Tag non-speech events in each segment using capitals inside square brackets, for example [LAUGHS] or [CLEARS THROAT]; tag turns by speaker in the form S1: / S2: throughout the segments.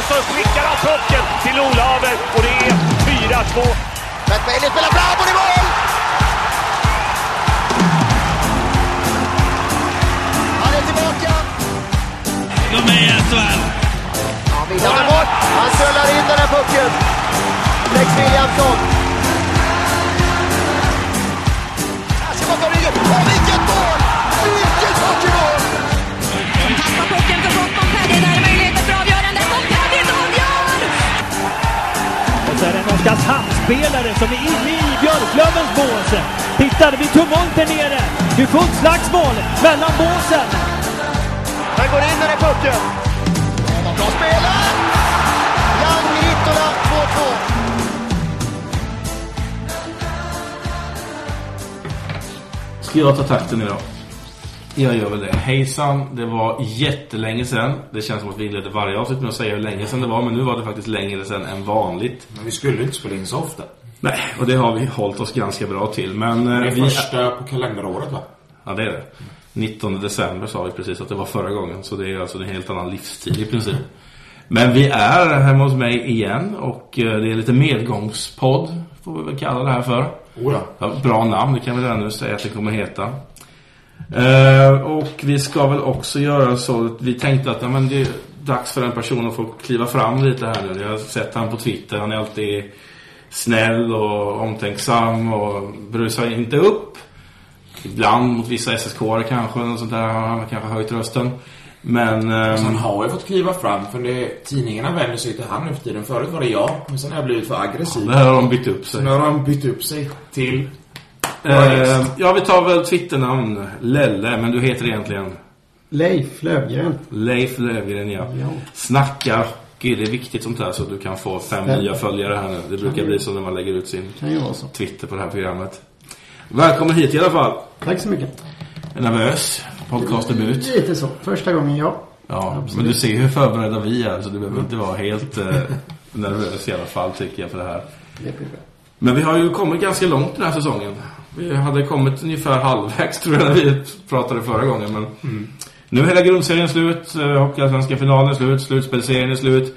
S1: och så skickar han pucken till Olaver och det är 4-2.
S2: Matt Bailey spelar fram och det är mål! Han är tillbaka.
S3: De är i SHL.
S2: Han vill bort. Han söllar in den här pucken. Lex Williamson. Här ska man ta ryggen. Och vilket mål!
S4: Och så är det en Oskarshamnsspelare som är inne i Björklövens bås. Titta, det blir tumult där nere. Det är fullt slagsmål mellan båsen.
S2: Han går in med den pucken. Bra spelat! Jan Hittola 2-2.
S5: Ska jag ta takten idag? Jag gör väl det. Hejsan, det var jättelänge sedan. Det känns som att vi inledde varje avsnitt med att säga hur länge sedan det var. Men nu var det faktiskt längre sedan än vanligt.
S6: Men vi skulle inte spela in så ofta.
S5: Nej, och det har vi hållit oss ganska bra till. Men eh,
S6: Det är
S5: vi...
S6: första på kalenderåret va?
S5: Ja, det är det. 19 december sa vi precis att det var förra gången. Så det är alltså en helt annan livstid i princip. Men vi är hemma hos mig igen och eh, det är lite medgångspodd, får vi väl kalla det här för.
S6: Oh, ja.
S5: Ja, bra namn, det kan vi redan nu säga att det kommer heta. Eh, och vi ska väl också göra så att vi tänkte att ja, men det är dags för en person att få kliva fram lite här nu. Jag har sett han på Twitter, han är alltid snäll och omtänksam och brusar inte upp. Ibland mot vissa SSK kanske, och sånt där. Han har kanske höjt rösten. Men... ehm,
S6: Så han har ju fått kliva fram för det, tidningarna vänder sig till han nu för tiden. Förut var det jag, men sen har jag blivit för aggressiv.
S5: det här har de bytt upp sig.
S6: Nu har han bytt upp sig till...
S5: Eh, ja, vi tar väl Twitternamn. Lelle, men du heter egentligen
S7: Leif Lövgren.
S5: Leif Löfgren, ja.
S7: Ja.
S5: Snacka hockey, det är viktigt sånt här så du kan få fem
S7: Ja.
S5: nya följare här nu. Det brukar bli så när man lägger ut sin
S7: Kan.
S5: Twitter på det här programmet. Välkommen hit i alla fall.
S7: Tack så mycket.
S5: Är nervös? Podcastdebut.
S7: Lite så. Första gången, ja.
S5: Ja,
S7: Absolut.
S5: men du ser hur förberedda vi är så du behöver inte vara helt eh, nervös i alla fall tycker jag för det här.
S7: Det blir bra.
S5: Men vi har ju kommit ganska långt den här säsongen. Vi hade kommit ungefär halvvägs tror jag när vi pratade förra gången. Men nu är hela grundserien slut. eh, Hockeyallsvenska finalen är slut. Slutspelserien är slut.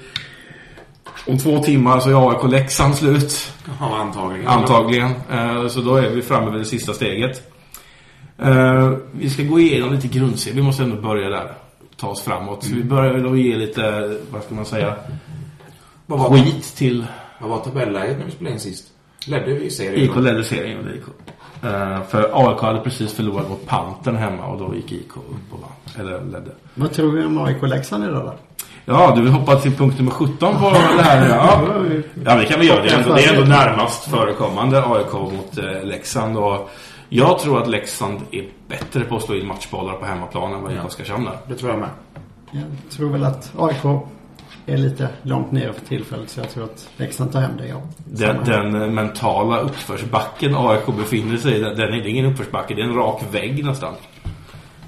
S5: Om två timmar så är AIK Leksand slut.
S6: Ja, antagligen.
S5: Antagligen. Eh, Så då är vi framme vid det sista steget. Eh, Vi ska gå igenom lite grundserien. Vi måste ändå börja där. Ta oss framåt. Så vi börjar då ge lite, vad ska man säga,
S6: Vad var,
S5: skit till
S6: vad var tabelläget när vi spelade in sist? Ledde vi serien?
S5: IK ledde serien och det IK. Eh, för AIK hade precis förlorat mot Pantern hemma och då gick IK upp och vann. Eller ledde.
S7: Vad tror vi om AIK Leksand idag då?
S5: Ja, du vill hoppa till punkt nummer 17 på [LAUGHS] det här. Ja, ja det kan vi göra. Det ändå, det är ändå närmast förekommande AIK mot eh, Leksand. Och jag tror att Leksand är bättre på att slå in matchbollar på hemmaplan än vad IK Oskarshamn är.
S6: Det tror jag med.
S7: Jag tror väl att AIK är lite långt ner för tillfället så jag tror att Leksand tar hem det, ja.
S5: Den, den eh, mentala uppförsbacken AIK befinner sig i, den, den är ingen uppförsbacke. Det är en rak vägg nästan.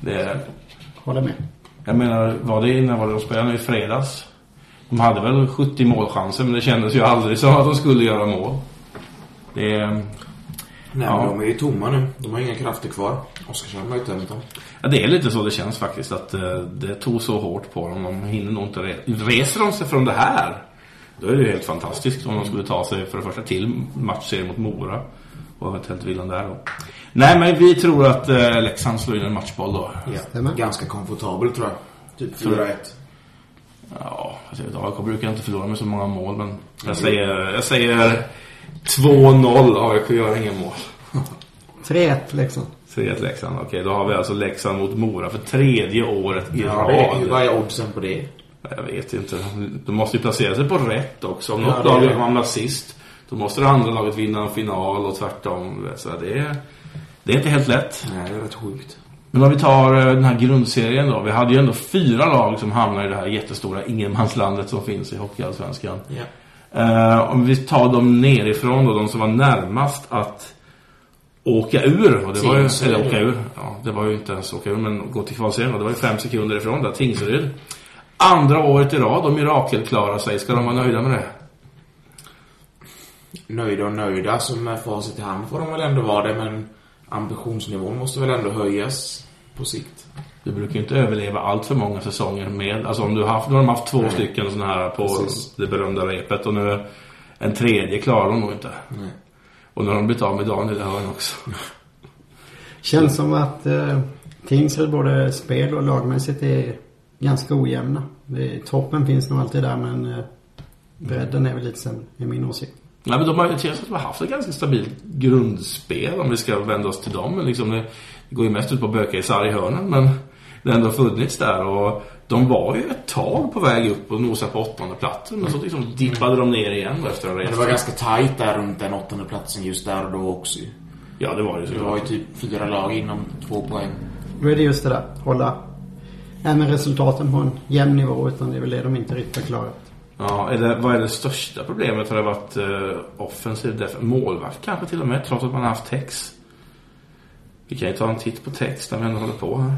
S5: Det är,
S7: Håller med.
S5: Jag menar, var det när var det de spelade i fredags? De hade väl 70 målchanser men det kändes ju aldrig som att de skulle göra mål. Det är...
S6: Nej,
S5: Ja.
S6: men de är ju tomma nu. De har inga krafter kvar. Oskarshamn har ju tömt dem.
S5: Ja, det är lite så det känns faktiskt att eh, det tog så hårt på dem. De hinner nog inte re- Reser de sig från det här då är det ju helt fantastiskt om de skulle ta sig för det första till matchserie mot Mora. Och eventuellt villan där då. Nej men vi tror att eh, Leksand slår in en matchboll då.
S7: Stämmer.
S6: Ganska komfortabel tror jag. Typ 4-1.
S5: Ja, alltså, AIK brukar inte förlora med så många mål men jag säger, jag säger 2-0 AIK gör inga mål.
S7: 3-1 Leksand.
S5: 3-1 Leksand. Okej, då har vi alltså Leksand mot Mora för tredje året i
S6: Ja,
S5: rad.
S6: vad är oddsen på det?
S5: Jag vet inte. De måste ju placera sig på rätt också. Om
S6: Ja,
S5: något lag
S6: det.
S5: hamnar sist, då måste det andra laget vinna en final och tvärtom. Så det är, det är inte helt lätt.
S6: Nej, det är rätt sjukt.
S5: Men om vi tar eh, den här grundserien då. Vi hade ju ändå fyra lag som hamnar i det här jättestora ingenmanslandet som finns i Hockeyallsvenskan.
S6: Ja.
S5: Eh, om vi tar dem nerifrån då, de som var närmast att åka ur. Och det var ju, eller åka ur. Ja, det var ju inte ens åka ur, men gå till kvalserien. Det var ju fem sekunder ifrån där, Tingsryd. Andra året i rad, och mirakel klarar sig. Ska de vara nöjda med det?
S6: Nöjda och nöjda, som med facit i hand får de väl ändå vara det, men ambitionsnivån måste väl ändå höjas på sikt.
S5: Du brukar ju inte överleva allt för många säsonger med. Alltså om du har haft, nu har de haft två stycken sådana här på
S6: Precis.
S5: det berömda repet och nu en tredje klarar de nog inte.
S6: Nej.
S5: Och nu har de blivit av med Daniel Hörn också. [LAUGHS]
S7: Känns som att eh, Tingsryd både spel och lagmässigt är ganska ojämna. Det, toppen finns nog alltid där men eh, bredden är väl lite sämre i min åsikt.
S5: Nej, men de har, det känns att de har haft ett ganska stabilt grundspel om vi ska vända oss till dem. Men liksom det, det går ju mest ut på att böka i sarghörnen men det har ändå funnits där och de var ju ett tag på väg upp och nosa på åttonde platsen men så liksom dippade de ner igen efter en
S6: Men
S5: resa.
S6: det var ganska tajt där runt den åttonde platsen just där och då också.
S5: Ja, det var det
S6: Det var ju typ fyra lag inom två poäng.
S7: Är det just det där, hålla även resultaten på en jämn nivå utan det är väl det de inte riktigt har klarat.
S5: Ja, det, vad är det största problemet? Har det varit eh, offensiv def- målvakt kanske till och med, trots att man har haft text? Vi kan ju ta en titt på text när vi ändå håller på här.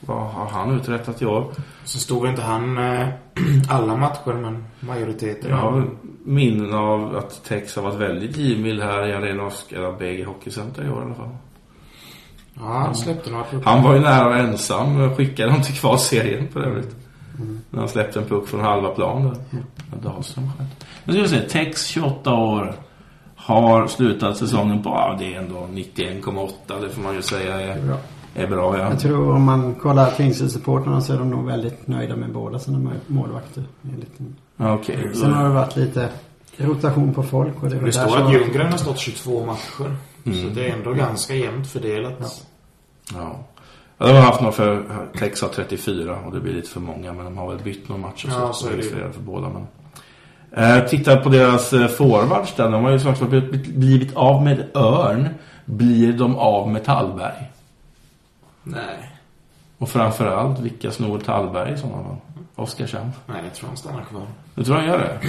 S5: Vad har han uträttat i år?
S6: Så stod inte han eh, [CLEARS THROAT] alla matcher men majoriteten.
S5: Jag har minnen av att Tex har varit väldigt givmild här i Arena Oskar BG Hockeycenter i år i alla fall.
S6: Ja, han släppte några puckar.
S5: Han var ju nära och ensam. Skickade dem till kvalserien för övrigt. När han släppte en puck från halva plan där. Ja, Dahlström sköt. Nu ska vi se. Tex 28 år. Har slutat säsongen på, ja det är ändå 91,8. Det får man ju säga är,
S7: Bra.
S5: Är bra ja.
S7: Jag tror om man kollar Tingsryd-supportrarna så är de nog väldigt nöjda med båda sina må- målvakter.
S5: Ja, Okej.
S7: Sen har det varit lite rotation på folk och det
S6: Det står att Ljunggren har stått 22 matcher. Så det är ändå ganska jämnt fördelat.
S5: Ja. Ja, de har haft några för Tex har 34 och det blir lite för många men de har väl bytt några matcher
S6: Ja,
S5: så,
S6: så
S5: så
S6: är det ju.
S5: för båda. Men. Eh, titta på deras eh, forwards där. De har ju sagt att blivit, blivit av med Örn. Blir de av med Tallberg?
S6: Nej.
S5: Och framförallt, vilka snor Tallberg i sådana fall? Oskarshamn.
S6: Nej, jag tror han stannar kvar.
S5: Du tror han gör det?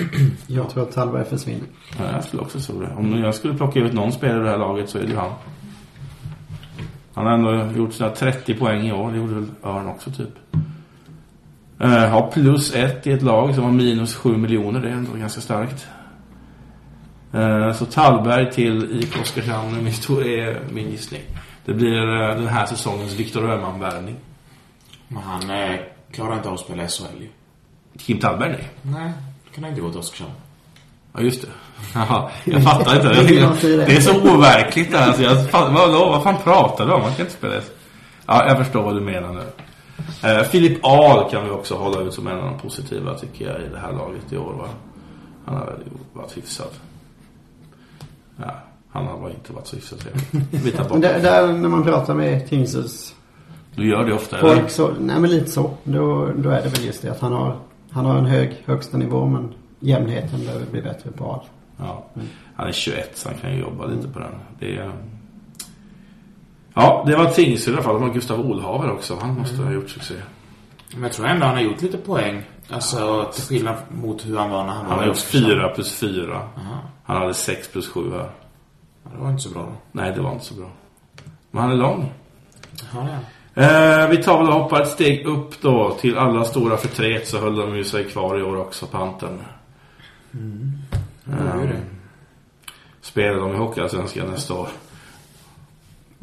S5: [CLEARS THROAT]
S7: Jag tror att Tallberg försvinner.
S5: Ja, jag skulle också tro det. Om jag skulle plocka ut någon spelare i det här laget så är det han. Han har ändå gjort sina 30 poäng i år. Det gjorde väl Örn också typ. Uh, har plus ett i ett lag som har minus 7 miljoner. Det är ändå ganska starkt. Eh, så Tallberg till IK Oskarshamn [LAUGHS] är min gissning. Det blir eh, den här säsongens Viktor Öhman-värvning.
S6: Men han eh, klarar inte av att spela SHL ju.
S5: Kim Tallberg, nej.
S6: Nej, det kan han inte gå till Oskarshamn.
S5: Ja, just det. [LAUGHS] Jaha, jag fattar inte. [LAUGHS]
S7: Det i det.
S5: det är så overkligt. där. Alltså, jag, fan, vad, vad fan pratar du om? Man kan inte spela det. Ja, jag förstår vad du menar nu. Eh, Filip Ahl kan vi också hålla ut som en av de positiva tycker jag i det här laget i år. Va? Han har väl varit hyfsad. Ja, han har inte varit så [LAUGHS] Vi tar
S7: Men där, där när man pratar med Tingsryds
S5: Du gör det ofta, eller?
S7: folk så, nej men lite så. Då, då är det väl just det att han har, han har en hög högsta nivå men jämnheten behöver bli bättre på all.
S5: Ja. Han är 21 så han kan ju jobba lite på den. Det är... Ja, det var Tingsryd i alla fall. Det var Gustav Olhaver också. Han måste ha gjort succé.
S6: Men jag tror ändå han har gjort lite poäng. Alltså till skillnad mot hur han var när han var
S5: Han har gjort
S6: Oskarshamn.
S5: 4 plus 4.
S6: Aha.
S5: Han hade 6 plus 7 här.
S6: Ja, det var inte så bra då.
S5: Nej, det var inte så bra. Men han är lång.
S6: Ja, ja.
S5: Eh, vi tar väl och hoppar ett steg upp då. Till alla stora förtret så höll de ju sig kvar i år också, Panten.
S6: Ja, det är ju det.
S5: Spelar de i Hockeyallsvenskan nästa år.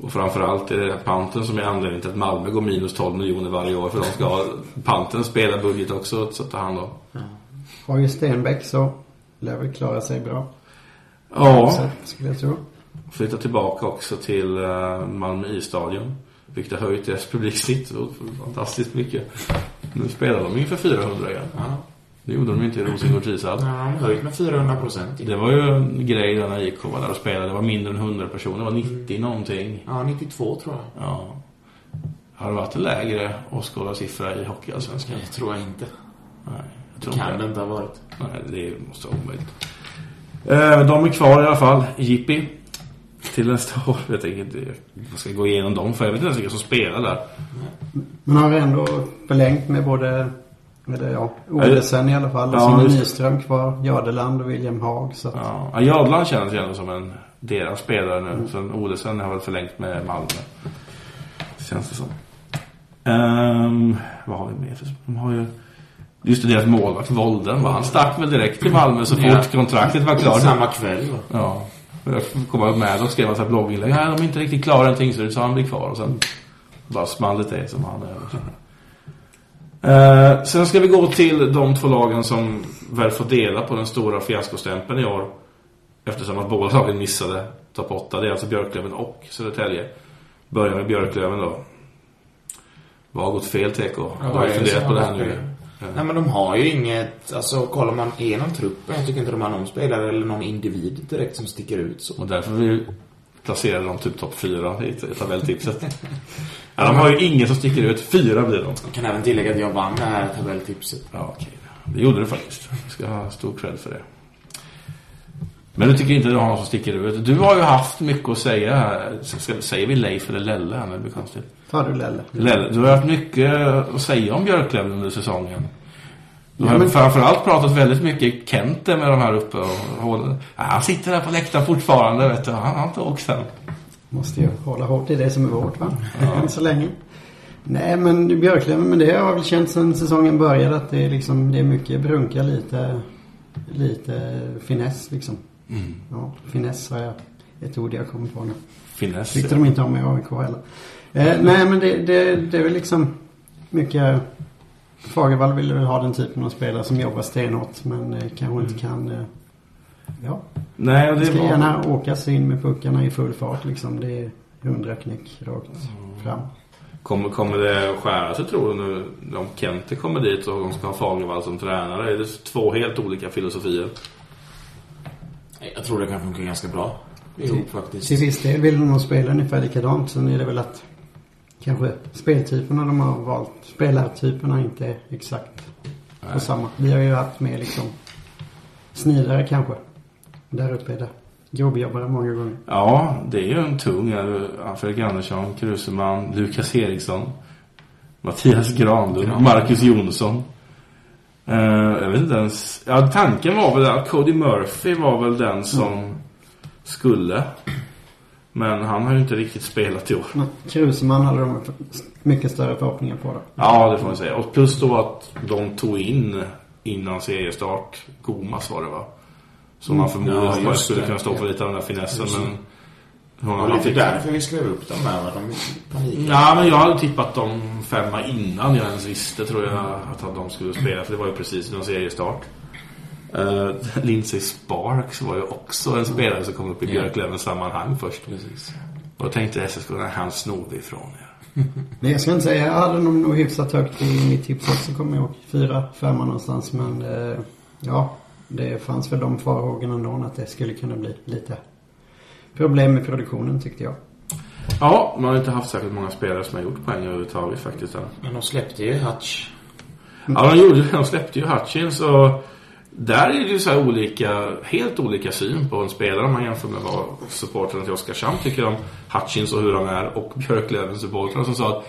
S5: Och framförallt är det Panten som är anledningen till att Malmö går minus 12 miljoner varje år. För de ska ha [LAUGHS] Panten spelarbudget också så att ta hand om.
S7: Har ju Stenbeck så lär väl klara sig bra.
S5: Ja,
S7: Så, skulle jag tro.
S5: flytta tillbaka också till uh, Malmö i-stadion. Vilket har höjt deras publiksnitt fantastiskt mycket. Nu spelar de inför 400 igen.
S6: Ja.
S5: Det gjorde de inte i Rosengårds ishall.
S6: Ja, de höjt med 400 procent.
S5: Det var ju en grej där när IK var där och spelade. Det var mindre än 100 personer. Det var 90 någonting.
S6: Ja, 92 tror jag.
S5: Ja. Har det varit en lägre åskådarsiffra i Hockeyallsvenskan?
S6: Det tror jag inte.
S5: Nej, jag tror
S6: Kan
S5: inte
S6: det inte ha varit.
S5: Nej, det måste vara omöjligt. Eh, de är kvar i alla fall. Jippi. Till nästa år. Jag tänker inte, jag ska gå igenom dem för jag vet inte ens vilka som spelar där.
S7: Men har ändå förlängt med både eller ja, Olesen i alla fall. Och
S5: Ja,
S7: så har
S5: just det.
S7: Nyström kvar, Jadeland och William Haag. Så att,
S5: Ja, ja Jadland känns ju ändå som en deras spelare nu. Sen Olesen har väl förlängt med Malmö. Känns det som. Ehm, vad har vi mer för... De har ju... Just det, deras målvakt, Volden, va? han stack väl direkt till Malmö så fort
S6: Ja.
S5: kontraktet var klart.
S6: Samma kväll va?
S5: Ja. Jag kom med och skrev en här blogginlägg. Nej, de är inte riktigt klara en Tingsryd så han blir kvar. Och sen bara small det som han är. Eh, sen ska vi gå till de två lagen som väl får dela på den stora fiaskostämpeln i år. Eftersom att båda lagen missade topp 8. Det är alltså Björklöven och Södertälje. Börjar med Björklöven då. Vad har gått fel, TK?
S6: Ja,
S5: du har
S6: det
S5: funderat på det här nu.
S6: Nej men de har ju inget, alltså kollar man igenom truppen, jag tycker inte de har någon spelare eller någon individ direkt som sticker ut så.
S5: Och därför vi placerar dem typ topp 4 i tabelltipset. [LAUGHS] ja, de har ju ingen som sticker ut. Fyra blir de.
S6: Jag kan även tillägga att jag vann det här tabelltipset.
S5: Ja, okej. Det gjorde du faktiskt. Jag ska ha stor cred för det. Men du tycker inte du har någon som sticker ut? Du har ju haft mycket att säga här. Säger vi Leif eller Lelle här? Det blir konstigt.
S7: Tar du Lelle?
S5: Lelle, du har haft mycket att säga om Björklöven under säsongen. Du
S7: Ja,
S5: har
S7: men-
S5: framförallt pratat väldigt mycket Kente med de här uppe. Och, håller- ja, han sitter där på läktaren fortfarande, vet du. Han har inte åkt sen.
S7: Måste ju hålla hårt i det som är vårt va? [LAUGHS] Än så länge. Nej men Björklöven, men det har jag väl känt sedan säsongen började att det är liksom, det är mycket brunka lite, lite finess liksom. Ja, finess har jag, ett ord jag kommer på nu.
S5: Finess.
S7: Tyckte de inte om i AIK heller. Eh, nej men det, det, det är väl liksom mycket Fagervall vill väl ha den typen av spelare som jobbar stenhårt men eh, kanske inte kan eh, Ja,
S5: Nej, och
S7: det ska
S5: var...
S7: gärna åkas in med puckarna i full fart liksom. Det är hundra knick rakt fram.
S5: Kommer, kommer det skära sig tror du nu om Kente kommer dit och de ska ha Fagervall som tränare? Är det två helt olika filosofier?
S6: Jag tror det kan funka ganska bra ihop faktiskt.
S7: Till viss del vill de nog spela ungefär likadant. Sen är det väl att kanske speltyperna de har valt, spelartyperna inte är exakt på samma. Vi har ju haft med liksom snidare kanske. Där uppe är det grovjobbare många gånger.
S5: Ja, det är ju en tung. Fredrik Andersson, Kruseman, Lukas Eriksson, Mattias Granlund, Marcus Jonsson. Eh, jag vet inte ens. Ja, tanken var väl att Cody Murphy var väl den som skulle. Men han har ju inte riktigt spelat i år.
S7: Men Kruseman hade de mycket större förhoppningar på då.
S5: Ja, det får man säga. Och plus då att de tog in innan seriestart. Gomas var det va? Som man förmodligen
S6: Ja,
S5: skulle
S6: det.
S5: kunna stå för lite av den där finessen.
S6: Just.
S5: Men hon
S6: var lite därför vi skrev upp dem här? De panik.
S5: Ja, men jag hade tippat dem femma innan jag ens visste tror jag att de skulle spela. För det var ju precis någon seriestart. [LAUGHS] Uh, Lindsey Sparks var ju också en spelare som kom upp i
S6: Ja.
S5: Björklövens sammanhang först.
S6: Precis.
S5: Och då tänkte SSK, nej han snor vi ifrån er. [LAUGHS]
S7: Men jag ska inte säga, jag hade nog, nog hyfsat högt i mitt tips också kommer jag ihåg. Fyra, femma någonstans. Men eh, ja, det fanns väl de farhågorna ändå att det skulle kunna bli lite problem med produktionen tyckte jag.
S5: Ja, man har inte haft särskilt många spelare som har gjort poäng överhuvudtaget faktiskt. Än.
S6: Men de släppte ju Hutch.
S5: Ja, de, gjorde, de släppte ju Hutchins och där är det ju så här olika, helt olika syn på en spelare om man jämför med vad supportrarna till Oskarshamn tycker om Hutchins och hur han är och Björklövens supportrar som sa att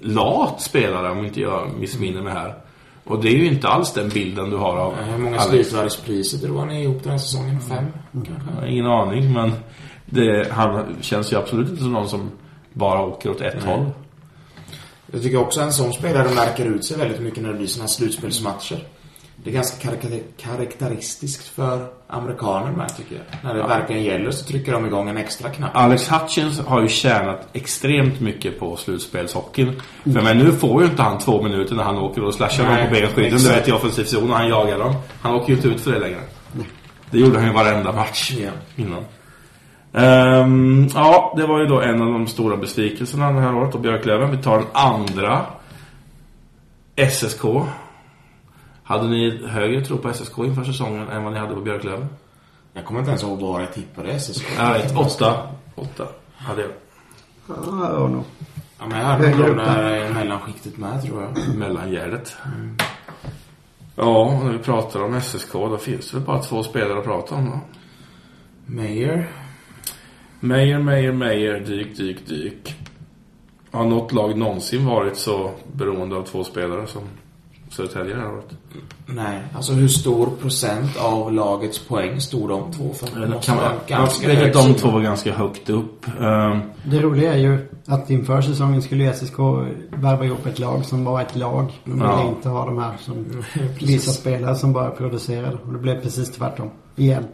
S5: lat spelare om inte jag missminner mig här. Och det är ju inte alls den bilden du har av
S6: Hur många slutvärdespriser drog ni ihop den här säsongen? Fem? Kanske?
S5: Ingen aning men det, han känns ju absolut inte som någon som bara åker åt ett håll.
S6: Jag tycker också en sån spelare märker ut sig väldigt mycket när det blir såna här slutspelsmatcher. Det är ganska karak- karaktäristiskt för amerikaner med tycker jag. När det verkligen gäller så trycker de igång en extra knapp.
S5: Alex Hutchins har ju tjänat extremt mycket på slutspelshockeyn. För men nu får ju inte han två minuter när han åker och slashar dem på benskydden. Du vet i offensiv zon och han jagar dem. Han åker ju inte ut för det längre. Det gjorde han ju varenda match
S6: Ja.
S5: innan. Ehm, ja, det var ju då en av de stora besvikelserna det här året. Och Björklöven. Vi tar den andra. SSK. Hade ni högre tro på SSK inför säsongen än vad ni hade på Björklöven?
S6: Jag kommer inte ens ihåg vad jag tippade SSK.
S5: Jag vet, åtta. Åtta hade jag.
S7: Ja, ja, nog.
S6: Ja, men jag hade nog
S7: upp
S6: de där i mellanskiktet med tror jag.
S5: mellangärdet. Ja, när vi pratar om SSK då finns det väl bara två spelare att prata om då.
S6: Meyer.
S5: Meyer, Meyer, Meyer, dyk, dyk, dyk. Har något lag någonsin varit så beroende av två spelare som Södertälje har varit?
S6: Nej, alltså hur stor procent av lagets poäng stod de två för? Det måste
S5: Kan
S6: vara ganska
S5: de två var ganska högt upp. Ehm,
S7: Det roliga är ju att inför säsongen skulle SSK värva ihop ett lag som var ett lag. De ville
S5: Ja.
S7: inte ha de här som [LAUGHS] vissa spelare som bara producerade. Och det blev precis tvärtom. Igen.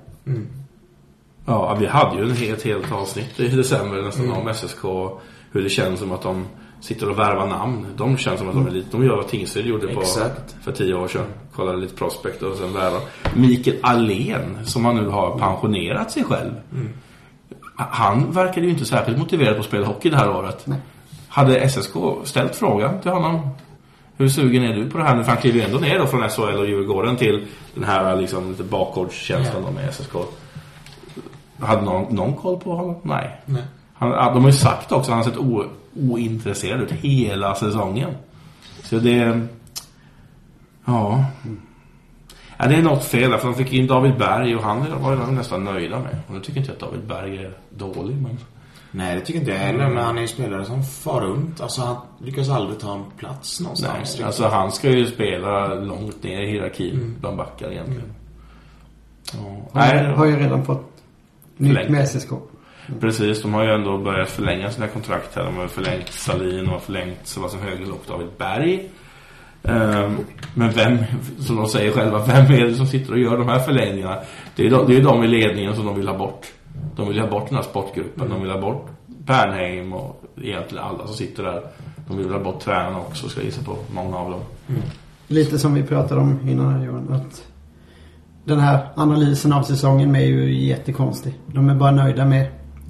S5: Ja, vi hade ju en helt, helt avsnitt i december nästan om SSK. Hur det känns som att de sitter och värvar namn. De känns som att de är lite... De gör vad Tingsryd gjorde på, för tio år sedan. Kollade lite prospect och sen värvar. Mikael Allén, som han nu har pensionerat sig själv. Han verkade ju inte särskilt motiverad på att spela hockey det här året. Hade SSK ställt frågan till honom hur sugen är du på det här nu? För han kliver ju ändå ner då från SHL och Djurgården till den här liksom lite bakgårdskänslan då med SSK. Hade någon, någon koll på honom? Nej.
S6: Nej.
S5: Han, ja, de har ju sagt också han har sett o, ointresserad ut hela säsongen. Så det... Ja. ja. Det är något fel där, för de fick in David Berg och han var ju nästan nöjda med. Och nu tycker inte jag att David Berg är dålig, men...
S6: Nej, det tycker inte jag heller. Men han är ju spelare som far runt. Alltså, han lyckas aldrig ta en plats någonstans.
S5: Nej, alltså han ska ju spela långt ner i hierarkin bland backar egentligen. Ja.
S7: Han
S5: Nej,
S7: har ju redan fått nytt
S5: Förlängt. Precis, de har ju ändå börjat förlänga sina kontrakt här. De har förlängt Salin och har förlängt Sebastian Höglund och David Berg. Um, men vem, som de säger själva, vem är det som sitter och gör de här förlängningarna? Det är, de, det är de i ledningen som de vill ha bort. De vill ha bort den här sportgruppen. De vill ha bort Bernheim och egentligen alla som sitter där. De vill ha bort tränarna också, ska jag gissa på. Många av dem. Mm.
S7: Lite som vi pratade om innan här Johan. Att den här analysen av säsongen är ju jättekonstig. De är bara nöjda med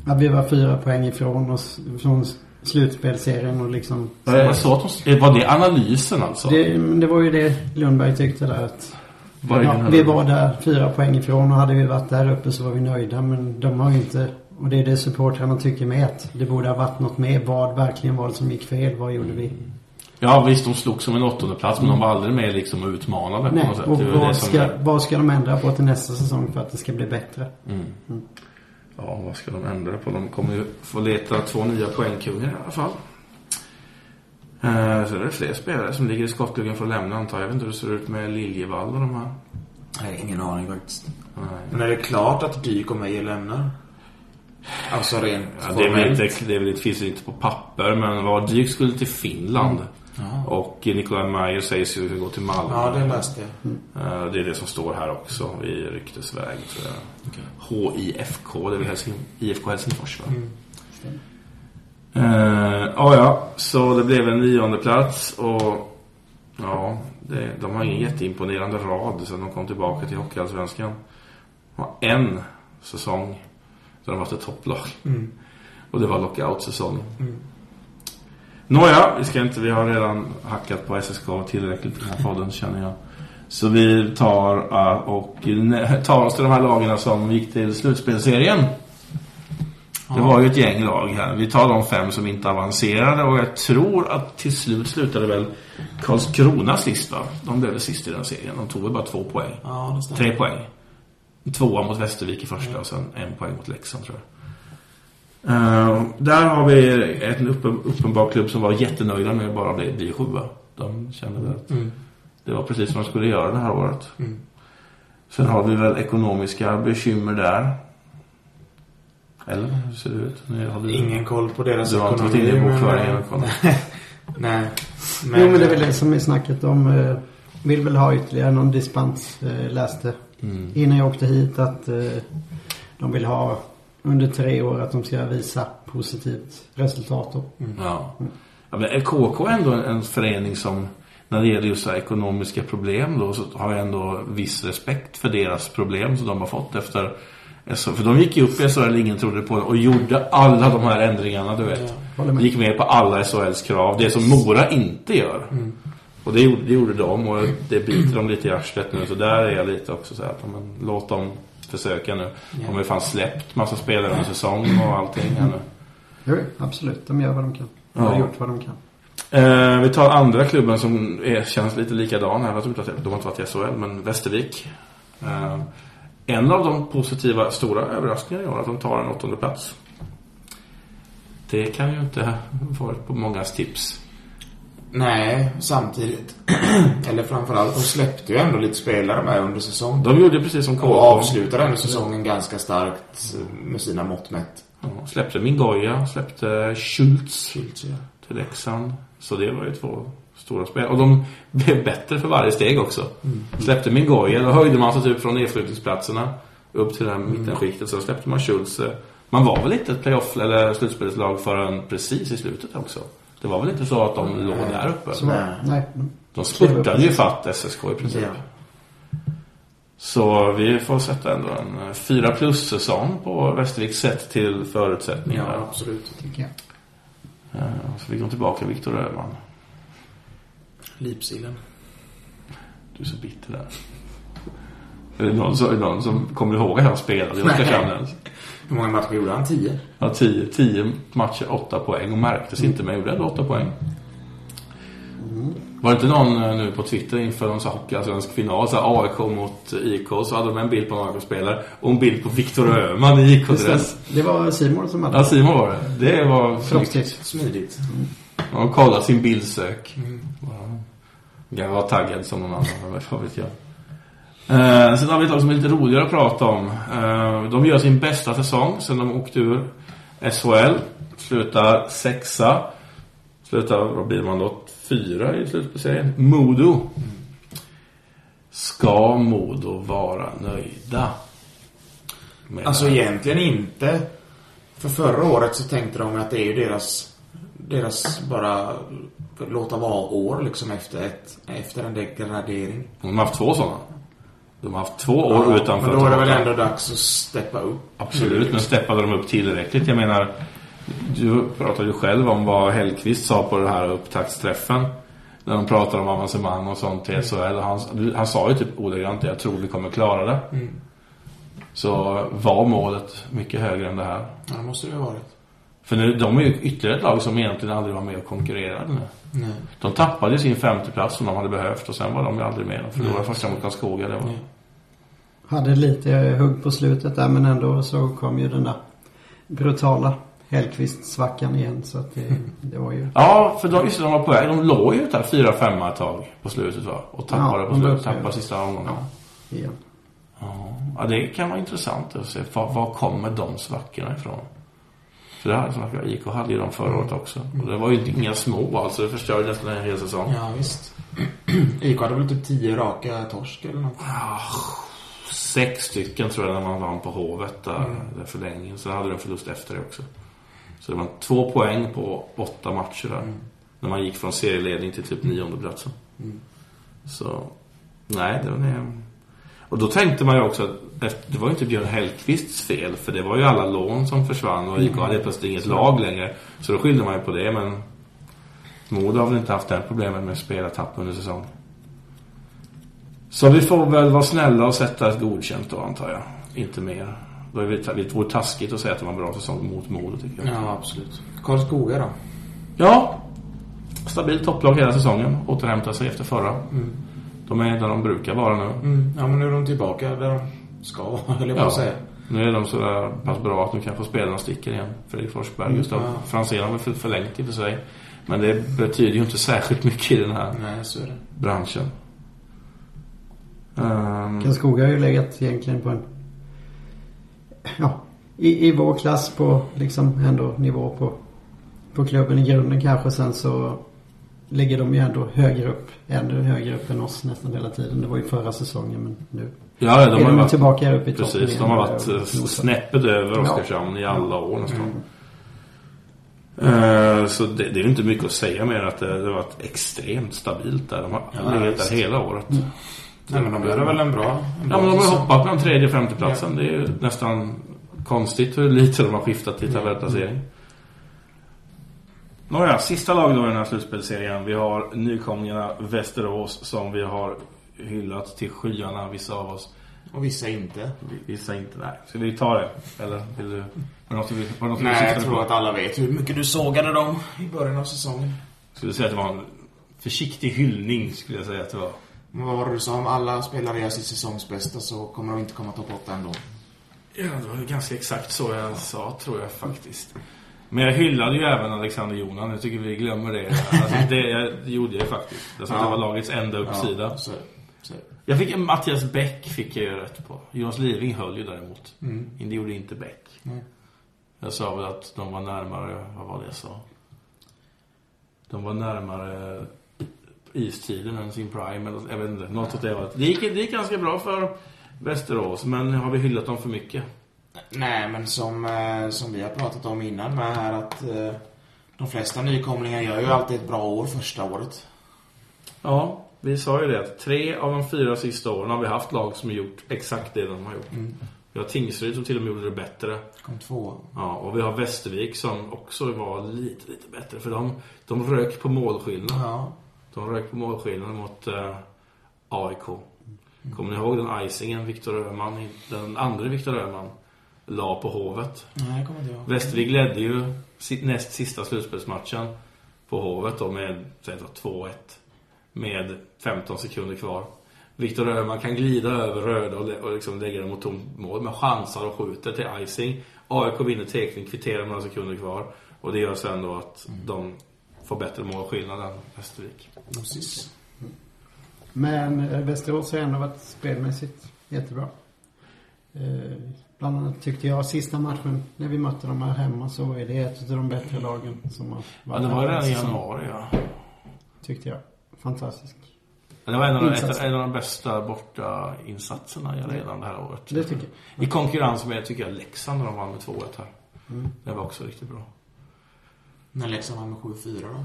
S7: att vi var fyra poäng ifrån oss från slutspelserien och liksom...
S5: Eh, Så att var det analysen alltså?
S7: Det, det var ju det Lundberg tyckte där att
S5: Vad är
S7: ja, vi var där fyra poäng ifrån och hade vi varit där uppe så var vi nöjda. Men de har ju inte... Och det är det supportrarna tycker med att det borde ha varit något mer. Vad verkligen var det som gick fel? Vad gjorde vi?
S5: Ja visst, de slog som en åttonde plats men de var aldrig med liksom och utmanade på
S7: Nej,
S5: något sätt.
S7: och
S5: Det var det
S7: vad ska, vad ska de ändra på till nästa säsong för att det ska bli bättre?
S5: Ja, vad ska de ändra på? De kommer ju få leta två nya poängkungar i alla fall. Eh, så är det fler spelare som ligger i skottgluggen för att lämna antar jag. Jag vet inte hur det ser ut med Liljevall och de här.
S6: Nej, ingen aning faktiskt.
S5: Nej.
S6: Men är det klart att Dyk och Meijer lämnar? Alltså rent
S5: Ja, det, är väl inte, det är väl inte, finns inte på papper men vad Dyk skulle till Finland. Och Nikolaj Mayer sägs ju gå till Malmö.
S6: Ja, det läste jag.
S5: Eh, Det är det som står här också i ryktesväg tror jag. HIFK, det är väl Helsing, IFK Helsingfors va? Eh, ja, ja, så det blev en nionde plats och ja, det, de har ingen jätteimponerande rad sen de kom tillbaka till Hockeyallsvenskan. De har en säsong där de varit ett topplag. Och det var lockout-säsongen. Nåja, vi ska inte, vi har redan hackat på SSK tillräckligt i den här podden känner jag. Så vi tar eh, och tar oss till de här lagen som gick till slutspelserien. Det var ju ett gäng lag här. Vi tar de fem som inte avancerade och jag tror att till slut slutade väl Karlskrona sist va? De blev väl sist i den serien. De tog väl bara två poäng.
S6: Ja.
S5: Tre poäng. Tvåa mot Västervik i första och sen en poäng mot Leksand tror jag. Eh, där har vi en uppen, uppenbar klubb som var jättenöjda med bara bli, bli sjua. De kände väl att det var precis som de skulle göra det här året. Sen har vi väl ekonomiska bekymmer där. Eller hur ser det ut? Nu har du,
S6: Ingen koll på deras
S5: Du har inte varit inne i
S6: men-
S5: bokföringen och kollat. [LAUGHS]
S6: Nej.
S7: jo men det är väl det som är snacket om. Eh, vill väl ha ytterligare någon dispens. Eh, läste
S5: Mm.
S7: innan jag åkte hit att eh, de vill ha under tre år att de ska visa positivt resultat. Då.
S5: Ja. ja men KK är ändå en, en förening som när det gäller just ekonomiska problem då så har jag ändå viss respekt för deras problem som de har fått efter SHL. För de gick ju upp i SHL, ingen trodde på det och gjorde alla de här ändringarna du vet.
S7: håller med.
S5: Gick med på alla SHLs krav. Det som Mora inte gör. Och det gjorde, det gjorde de och det biter de lite i arslet nu. Så där är jag lite också så här att ja, men, låt dem försöka nu. De har ju fan släppt massa spelare under säsong och allting här nu.
S7: Jo, absolut. De gör vad de kan. De har
S5: Ja.
S7: gjort vad de kan.
S5: Eh, vi tar andra klubben som är, känns lite likadan här. Jag tror inte att de har inte varit i SHL, men Västervik. Eh, en av de positiva stora överraskningarna är att de tar en åttonde plats. Det kan ju inte ha varit på mångas tips.
S6: Nej, samtidigt. [CLEARS THROAT] Eller framförallt, de släppte ju ändå lite spelare med under säsongen.
S5: De gjorde precis som KK.
S6: Och avslutade ändå säsongen ganska starkt eh, med sina mått mätt.
S5: Ja, släppte Mingoya, släppte Schultz
S6: Schultz, ja.
S5: till Leksand. Så det var ju två stora spel. Och de blev bättre för varje steg också. Släppte Mingoya, då höjde man sig typ från nedflyttningsplatserna upp till här mittenskiktet. Så släppte man Schultz. Man var väl inte ett playoff eller slutspelslag förrän precis i slutet också. Det var väl inte så att de låg där uppe?
S7: Så, nej.
S5: De spurtade ju fatt SSK i princip.
S6: Ja.
S5: Så vi får sätta ändå en 4 plus-säsong på Västervik sett till förutsättningarna.
S6: Ja, absolut.
S7: Tycker jag.
S5: Eh, Så vi går tillbaka Viktor Öhman.
S6: Lipsilen.
S5: Du är så bitter där. Är det någon, som- är det någon som kommer ihåg att han spelade i Oskarshamn ens?
S6: Hur många matcher gjorde han? Tio?
S5: Ja, 10, 10 matcher, 8 poäng och märktes inte men gjorde ändå 8 poäng. Var det inte någon eh, nu på Twitter inför någon hockeyallsvensk final, så här AIK mot IK, så hade de en bild på en AIK-spelare och en bild på Viktor Öhman i IK-dress.
S7: Det var Simon som hade
S5: Ja, Simon var det. Det var
S7: Frostigt.
S6: Smidigt.
S5: Han har kollat sin bildsök. Ja. Jag var taggad som någon annan, vad vet jag. Eh, sen har vi ett lag som är lite roligare att prata om. Eh, de gör sin bästa säsong sen de åkte ur SHL. Slutar sexa. Slutar, vad blir man då? Fyra i slutet på serien. Modo. Ska Modo vara nöjda? Med
S6: Alltså egentligen inte. För förra året så tänkte de att det är ju deras, deras bara låta vara år liksom efter, ett, efter en degradering.
S5: De har haft två sådana. De har haft två år utanför
S6: Men då är det väl ändå dags att steppa upp.
S5: Absolut, men steppade de upp tillräckligt? Jag menar, du pratade ju själv om vad Hellqvist sa på den här upptaktsträffen. När de pratade om avancemang och sånt till SHL. Och Han, han sa ju typ ordagrant jag tror vi kommer klara det. Så var målet mycket högre än det här.
S6: Ja, det måste det ju ha varit.
S5: För nu, de är ju ytterligare ett lag som egentligen aldrig var med och konkurrerade nu.
S6: Nej.
S5: De tappade sin femteplats som de hade behövt och sen var de ju aldrig med. De förlorade första mot Karlskoga. Det var.
S7: Hade lite hugg på slutet där men ändå så kom ju den där brutala Hellqvist-svackan igen. Så att det, det var ju...
S5: Ja, för de, just det, de var på väg. De låg ju där 4-5 ett tag på slutet va? Och tappade
S7: Ja,
S5: på
S7: de
S5: slutet. Tappade sista omgången.
S7: Igen.
S5: Ja, det kan vara intressant att se. Var, var kommer de svackorna ifrån? Här som jag IK hade ju de förra året också. Och det var ju inga små alltså. Det förstörde nästan en hel säsong.
S6: Ja, visst. [CLEARS THROAT] IK hade väl typ tio raka torsk eller något.
S5: Sex stycken tror jag när man vann på Hovet där, där förlängningen. Sen hade de förlust efter det också. Så det var två poäng på åtta matcher där. När man gick från serieledning till typ nionde platsen. Så, nej, det var det. Och då tänkte man ju också att det var ju inte Björn Hellkvists fel. För det var ju alla lån som försvann och IK hade plötsligt inget lag längre. Så då skyllde man ju på det, men Modo har väl inte haft det problemet med spelartapp under säsongen. Så vi får väl vara snälla och sätta ett godkänt då, antar jag. Inte mer. Då är det vore taskigt att säga att det var en bra säsong mot Modo, tycker jag.
S6: Ja, absolut. Karlskoga då?
S5: Ja. Stabilt topplag hela säsongen. Återhämtar sig efter förra. De är där de brukar vara nu.
S6: Mm. Ja, men nu är de tillbaka där de ska vara, [LAUGHS] höll jag på
S5: Ja.
S6: att säga.
S5: Nu är de så där pass bra att de kan få spela några stickor igen. Fredrik Forsberg, Gustav
S6: Ja.
S5: Franzén har väl för- förlängt i och för sig. Men det betyder ju inte särskilt mycket i den här
S6: Nej, så är det.
S5: branschen. Ehm,
S7: Karlskoga har ju legat egentligen på en... Ja, i, i vår klass på liksom ändå nivå på, på klubben i grunden kanske. Sen så ligger de ju ändå högre upp. Ännu högre upp än oss nästan hela tiden. Det var ju förra säsongen men nu
S5: ja, de
S7: är
S5: har
S7: de
S5: varit,
S7: tillbaka upp i toppen
S5: precis, de har varit
S7: Och
S5: eh, snäppet över
S7: Ja.
S5: Oskarshamn i alla år nästan. Eh, Så det, det är ju inte mycket att säga mer att det, det har varit extremt stabilt där. De har
S6: Ja,
S5: legat där hela året.
S6: Nej, men de gör väl en bra... En
S5: Ja,
S6: bra
S5: men de har hoppat på den tredje femteplatsen. Det är ju nästan konstigt hur lite de har skiftat i tabellplacering. Nåja, sista lag då i den här slutspelserien. Vi har nykomlingarna Västerås som vi har hyllat till skyarna, vissa av oss.
S6: Och vissa inte.
S5: Vissa inte. Nej, ska vi ta det? Eller vill du? Var något var något du
S6: Nej, jag tror
S5: på?
S6: att alla vet hur mycket du sågade dem i början av säsongen.
S5: Skulle säga att det var en försiktig hyllning, skulle jag säga att det var.
S6: Men vad var det du sa? Om alla spelare gör sitt säsongsbästa så kommer de inte komma topp 8 ändå.
S5: Ja, det var ganska exakt så jag sa, tror jag faktiskt. Men jag hyllade ju även Alexander Jonan. Jag tycker vi glömmer det. Alltså, det, gjorde jag faktiskt. Jag sa att det
S6: Ja.
S5: var lagets enda uppsida.
S6: Ja, så, så.
S5: Jag fick Mattias Bäck fick jag ju rätt på. Jonas Living höll ju däremot. Mm. Det gjorde inte Bäck.
S6: Nej.
S5: Jag sa väl att de var närmare, vad var det jag sa? De var närmare istiden än sin prime. Eller, jag vet inte, något åt det. Det gick, det gick ganska bra för Västerås, men har vi hyllat dem för mycket?
S6: Nej, men som, eh, som vi har pratat om innan med här att eh, De flesta nykomlingar gör ju alltid ett bra år första året.
S5: Ja, vi sa ju det att tre av de fyra sista åren har vi haft lag som har gjort exakt det de har gjort. Vi har Tingsryd som till och med gjorde det bättre.
S6: Kom två.
S5: Ja, och vi har Västervik som också var lite, lite bättre. För de, de rök på målskillnad.
S6: Ja.
S5: De rök på målskillnad mot eh, AIK. Kommer ni ihåg den icingen Viktor Öhman, den andra Viktor Öhman, la på Hovet?
S6: Nej, jag kommer inte ihåg.
S5: Västervik ledde ju näst sista slutspelsmatchen på Hovet då med säg då, 2-1. Med 15 sekunder kvar. Viktor Öhman kan glida över röda och, och liksom lägga den mot tomt mål. Men chansar och skjuter till icing. AIK vinner tekning, kvitterar med några sekunder kvar. Och det gör sen då att de får bättre målskillnad än Västervik.
S6: Precis.
S7: Men eh, Västerås har ändå varit spelmässigt jättebra. Eh, bland annat tyckte jag sista matchen när vi mötte dem här hemma så är det ett av de bättre lagen som har
S5: Ja, det var redan i januari ja.
S7: Tyckte jag. Fantastisk.
S5: Men Det var en av, de, ett, en av de bästa borta insatserna jag redan det här året.
S7: Det tycker jag.
S5: I konkurrens med, tycker jag, Leksand när de vann med 2-1 här.
S7: Mm.
S5: Det var också riktigt bra.
S6: När Leksand vann med 7-4 då?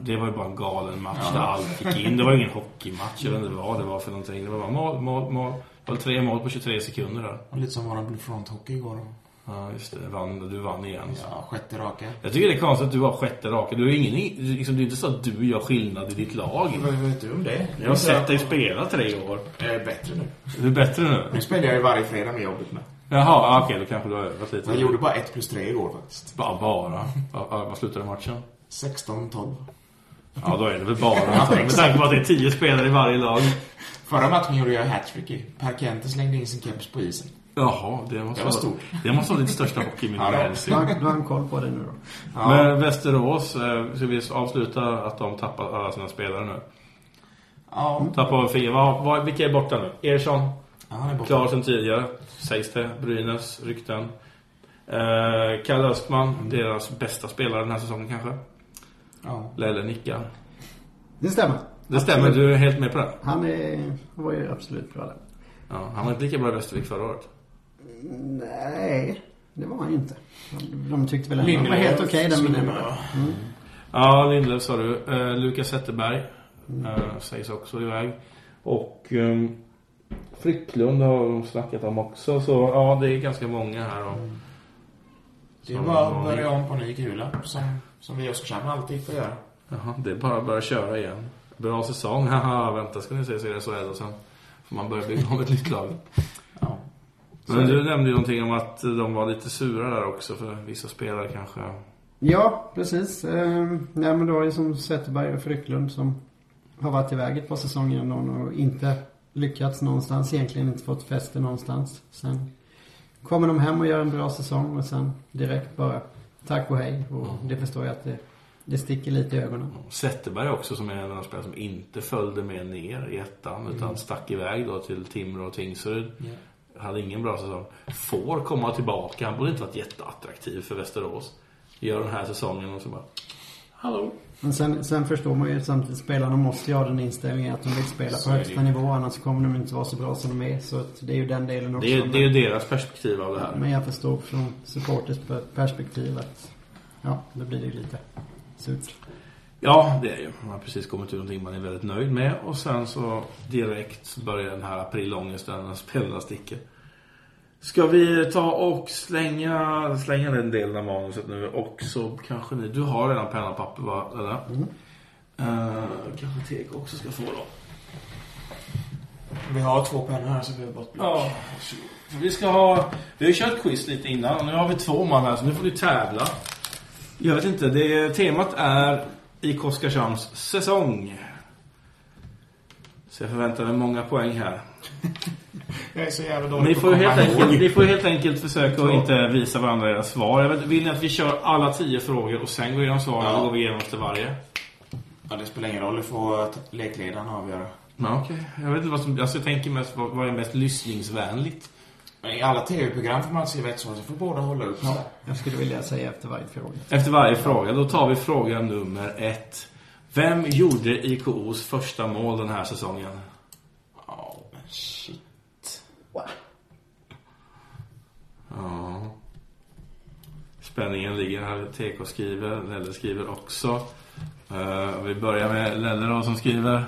S5: Det var ju bara en galen match
S6: Ja.
S5: där allt gick in. Det var ingen hockeymatch eller vad det var för någonting. Det var bara mål, mål, mål. Var tre mål på 23 sekunder där.
S6: Och lite som våran Blue Front Hockey igår.
S5: Ja, just det. Vann, du vann igen.
S6: Ja, sjätte raka.
S5: Jag tycker det är konstigt att du har sjätte raka. Du är ingen, liksom, det är inte så att du gör skillnad i ditt lag.
S6: Vad vet du om det?
S5: Jag har sett dig spela tre år.
S6: Jag är bättre nu.
S5: Du är bättre nu.
S6: Nu spelar jag ju varje fredag med jobbet med.
S5: Jaha, ja, okej. då kanske du har övat lite.
S6: Jag gjorde bara 1 plus 3 igår faktiskt.
S5: Bara, bara. Vad slutade matchen?
S6: 16-12.
S5: Ja, då är det väl bara. Med tanke på att det är tio spelare i varje lag.
S6: Förra matchen gjorde jag hattrick i. Per Kente slängde in sin keps på isen.
S5: Jaha, det måste
S6: Det var
S5: vara
S6: stort.
S5: Det måste vara ditt största hockeyminne
S6: Ja,
S5: någonsin.
S7: Du har, du har en koll på det nu då?
S6: Ja.
S5: Men Västerås, eh, ska vi avsluta att de tappar alla sina spelare nu?
S6: Ja,
S5: Tappar fyra. Vilka är borta nu? Ersson,
S6: ja han är borta.
S5: klar sen tidigare, sägs det. Brynäs, rykten. Eh, Kalle Östman, deras bästa spelare den här säsongen kanske.
S6: Ja.
S5: Lelle nickar.
S7: Det stämmer.
S5: Det stämmer, du är helt med på det?
S7: Han är, var ju absolut bra där.
S5: Ja, han var inte lika bra i Västervik förra året.
S7: Nej, det var han inte. De, de tyckte väl ändå han var helt okej den
S6: skulle
S7: minuten.
S6: vara-
S5: Ja, Lindelöf sa du. Eh, Lukas Zetterberg eh, sägs också iväg. Och um, Frycklund har de snackat om också. Så ja, det är ganska många här. Och,
S6: Det är bara att börja om på ny kula. Som, som vi i Oskarshamn alltid får göra.
S5: Jaha, det är bara att börja köra igen. Bra säsong. Haha, vänta ska ni se så är det så och sen får man börja bygga om ett nytt lag. [LAUGHS]
S6: Ja.
S5: Men du nämnde ju någonting om att de var lite sura där också för vissa spelare kanske.
S7: Ja, precis. Ehm, nej, men det var ju som Zetterberg och Frycklund som har varit iväg ett par säsonger ändå och inte lyckats någonstans. Egentligen inte fått fäste någonstans. Sen kommer de hem och gör en bra säsong och sen direkt bara tack och hej. Och det förstår jag att det, det sticker lite i ögonen.
S5: Zetterberg också som är en av de spelare som inte följde med ner i ettan utan stack iväg då till Timrå och Tingsryd. Hade ingen bra säsong. Får komma tillbaka. Han borde inte varit jätteattraktiv för Västerås. Gör den här säsongen och så bara... Hallå?
S7: Men sen, sen förstår man ju samtidigt spelarna måste ju ha den inställningen att de vill spela
S5: Så
S7: på högsta
S5: det.
S7: nivå annars kommer de inte vara så bra som de är. Så det är ju den delen också.
S5: Det är, det är ju deras perspektiv av det här.
S7: Men jag förstår från supporters perspektiv att ja, då blir det ju lite surt.
S5: Ja, det är ju. Man har precis kommit ut någonting man är väldigt nöjd med. Och sen så direkt börjar den här aprilångesten när spelarna sticker. Ska vi ta och slänga, slänga den delen av manuset nu och så kanske ni... Du har redan penna och papper va? Eller? Eh, kanske Teg också ska få då.
S6: Vi har två pennor här så vi har bort
S5: Ja, för vi ska ha... Vi har kört quiz lite innan och nu har vi två man här så nu får ni tävla. Jag vet inte, det, temat är IK Oskarshamns säsong. Så jag förväntar mig många poäng här. [LAUGHS]
S6: Jag är så jävla dålig
S5: Ni får, helt enkelt, ni får helt enkelt försöka att inte visa varandra era svar. Jag vet, vill ni att vi kör alla tio frågor och sen går igenom svaren
S6: Ja.
S5: och går vi igenom efter varje?
S6: Ja, det spelar ingen roll. Det får lekledaren avgöra.
S5: Ja, okej. Jag vet inte vad som... Alltså jag tänker mest vad, vad är mest lyssningsvänligt.
S6: Men i alla tv-program får man skriva ett svar, så får båda hålla upp ja.
S7: Jag skulle vilja säga efter varje fråga.
S5: Efter varje fråga. Då tar vi fråga nummer ett. Vem gjorde IKOs första mål den här säsongen?
S6: Ja, men shit.
S5: Ja. Spänningen ligger här. TK skriver, Lelle skriver också. Eh, vi börjar med Lelle då som skriver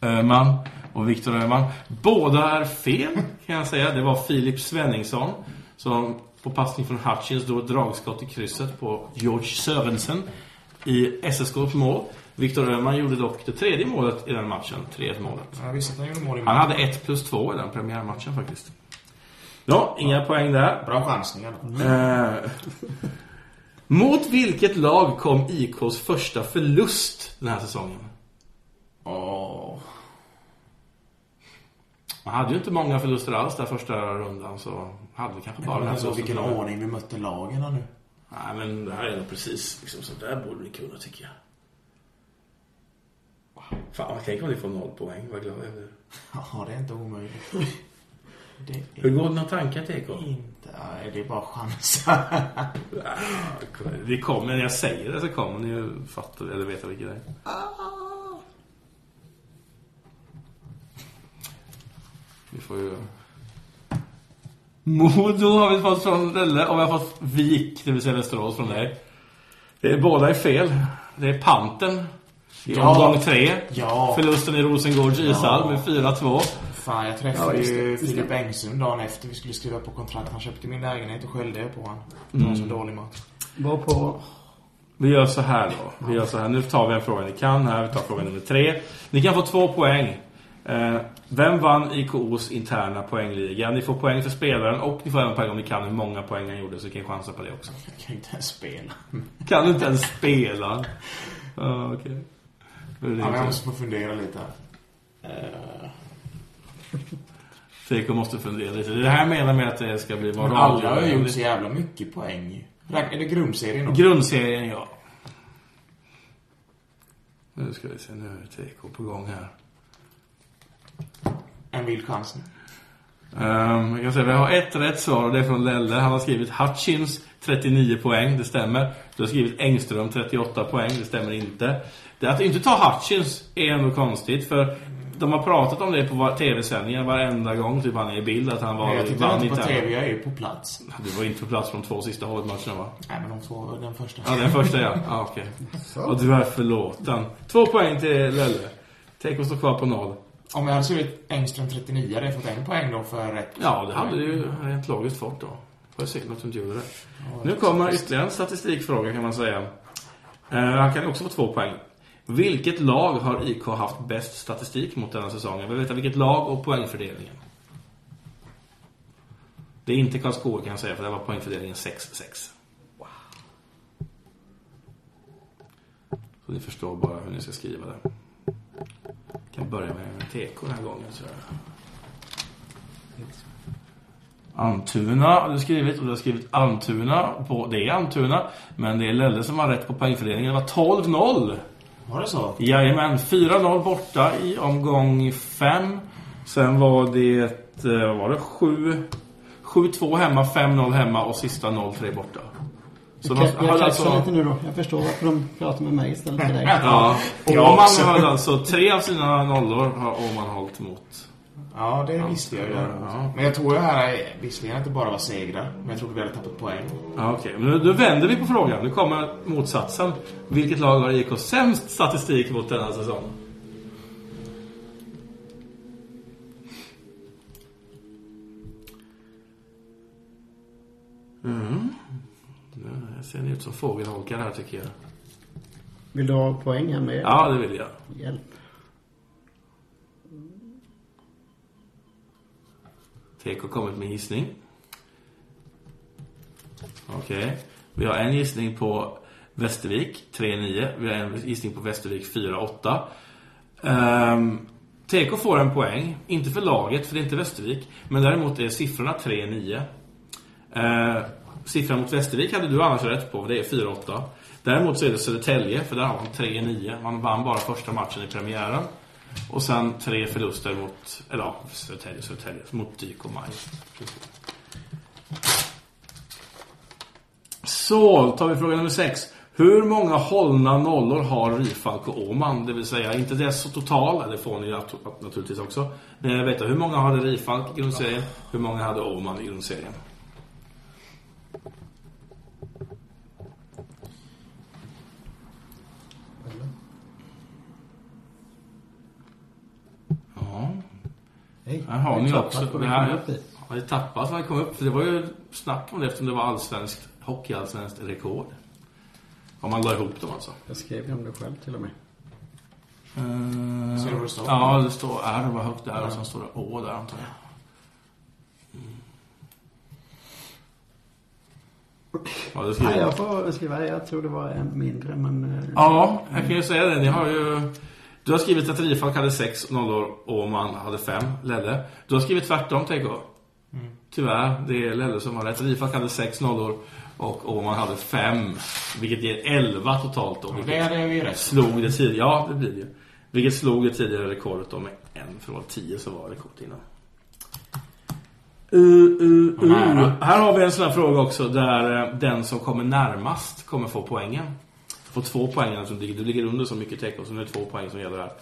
S5: Öhman och Viktor Öhman. Båda är fel kan jag säga. Det var Filip Svenningsson som på passning från Hutchins då dragskott i krysset på George Sörensen i SSKs mål. Viktor Öhman gjorde dock det tredje målet i den matchen. 3-1 målet.
S6: Jag visste att han gjorde mål i
S5: Han hade 1 plus 2 i den premiärmatchen faktiskt. Ja, inga poäng där.
S6: Bra chansningar då.
S5: Eh, [LAUGHS] mot vilket lag kom IKs första förlust den här säsongen?
S6: Åh.
S5: Man hade ju inte många förluster alls där första rundan så hade vi kanske bara den här
S6: Alltså, vilken ordning vi mötte lagen nu.
S5: Nej, men det här är nog precis liksom, så där borde vi kunna tycker jag. Fan, tänk om ni får noll poäng. Vad glad jag blir. [LAUGHS]
S6: Ja, det är inte omöjligt. Det
S5: Hur går dina tankar, TK?
S6: inte... Nej, det är bara chansa. [LAUGHS]
S5: Vi kommer, när jag säger det så kommer ni ju fatta eller veta vilket det är. Vi får ju... Modo har vi fått från Lelle och vi har fått Vik, det vill säga Västerås från dig. Det är, båda är fel. Det är Panten
S6: Ja.
S5: omgång tre.
S6: Ja.
S5: Förlusten i Rosengårds ishall med 4-2.
S6: Fan, jag träffade
S7: Ja,
S6: ju. Filip Engström dagen efter vi skulle skriva på kontrakt. Han köpte min lägenhet och skällde på honom. Det var en så dålig match.
S7: Var på...
S5: Vi gör så här då. Vi gör så här. Nu tar vi en fråga ni kan här. Vi tar fråga nummer tre. Ni kan få två poäng. Eh, vem vann IKOs interna poängliga? Ni får poäng för spelaren och ni får även poäng om ni kan hur många poäng han gjorde. Så ni kan chansa på det också.
S6: Jag kan inte ens spela.
S5: Kan du inte ens spela? Ja, okej. Det
S6: Ja, men jag måste få fundera lite
S5: Teko måste fundera lite. Det här menar med att det ska bli vara
S6: alla har gjort så jävla mycket poäng. Är det grundserien också?
S5: Grundserien, ja. Nu ska vi se. Nu är Teko på gång här.
S6: En vild chans nu.
S5: Um, jag kan säga, vi har ett rätt svar och det är från Lelle. Han har skrivit Hutchins 39 poäng, det stämmer. Du har skrivit Engström 38 poäng, det stämmer inte. Det att inte ta Hutchins är ändå konstigt för de har pratat om det på tv-sändningar varenda gång typ han är i bild att han var
S6: Men jag tittar inte på. TV, jag är ju på plats.
S5: Du var inte på plats på de två sista matcherna va?
S6: Nej, men de två, den första.
S5: Ja, den första ja. ja okej. Och du är förlåten. Två poäng till Lelle. Teko står kvar på noll.
S6: Om jag hade skrivit Engström 39 hade jag fått en poäng då för rätt.
S5: Ja, det hade du ju rent logiskt fått då. Får jag se att du inte gjorde det. Nu kommer ytterligare en statistikfråga kan man säga. Eh, han kan också få två poäng. Vilket lag har IK haft bäst statistik mot denna säsong? Jag vill veta vilket lag och poängfördelningen. Det är inte Karlskoga kan jag säga, för det var poängfördelningen 6-6. Wow. Så ni förstår bara hur ni ska skriva det. Jag kan börja med TK den här gången. Så. Antuna har du skrivit och du har skrivit Antuna. På, det är Antuna, men det är Lelle som har rätt på poängfördelningen. Det var 12-0.
S6: Var det så?
S5: Jajamän, 4-0 borta i omgång 5. Sen var det, eh, var det, 7... 7-2 hemma, 5-0 hemma och sista 0-3 borta. Så
S7: Jag,
S5: de
S7: jag
S5: alltså...
S7: lite nu då. Jag förstår varför de pratar med mig istället för dig.
S5: Ja, Åman
S6: också.
S5: hade alltså tre av sina nollor har Åman hållit mot.
S6: Ja, det visste jag ju.
S5: Ja.
S6: Men jag tror ju här, är- visserligen att det bara var segrar, men jag trodde vi hade tappat poäng.
S5: Ja, okej. Men nu, nu vänder vi på frågan. Nu kommer motsatsen. Vilket lag har IK sämst statistik mot denna säsong? Mm. Nu ser ni ut som fågelholkar här tycker jag.
S7: Vill du ha poäng här med?
S5: Ja, det vill jag.
S7: Hjälp.
S5: TK har kommit med en gissning. Okej. Vi har en gissning på Västervik 3-9. Vi har en gissning på Västervik 4-8. Um, TK får en poäng. Inte för laget, för det är inte Västervik. Men däremot är siffrorna 3-9. Uh, ehm, siffran mot Västervik hade du annars rätt på. Det är 4-8. Däremot så är det Södertälje, för där har man 3-9. Man vann bara första matchen i premiären. Och sen tre förluster mot, eller ja, Södertälje, Södertälje, mot Dyk och Maj. Så, tar vi fråga nummer sex. Hur många hållna nollor har Rifalk och Åman? Det vill säga, inte det så totala, det får ni naturligtvis också. Men jag vet hur många hade Rifalk i grundserien? Hur många hade Åman i grundserien?
S7: Nej,
S5: Här har
S7: det är
S5: ni
S7: tappat
S5: också. Det här, ja, det tappades när det kom upp. För det var ju snack om det eftersom det var allsvenskt, hockeyallsvenskt rekord. Om man la ihop dem alltså.
S7: Jag skrev ju om det själv till och med.
S5: Uh,
S6: Ser du vad det står?
S5: Ja, det står R var högt där och sen står det Å där antar jag. Ja, det
S7: Nej,
S5: jag.
S7: får skriva. Jag tror det var en mindre, men... eh,
S5: Ja, jag kan ju säga det. Ni har ju... Du har skrivit att Rifalk hade sex nollor och Åman hade fem, Lelle. Du har skrivit tvärtom, TK. Tyvärr, det är Lelle som har rätt. Rifalk hade sex nollor och Åman hade fem. Vilket ger elva totalt då.
S6: Det
S5: Vilket
S6: hade vi rätt.
S5: slog det tidigare... Ja, det blir det ju. Vilket slog det tidigare rekordet då med en. För det var tio så var rekordet innan. Uh, uh, uh. Här har vi en sån här fråga också där eh, den som kommer närmast kommer få poängen. Få två poäng som ligger, du ligger under så mycket tecken så nu är det två poäng som gäller här.
S6: Kan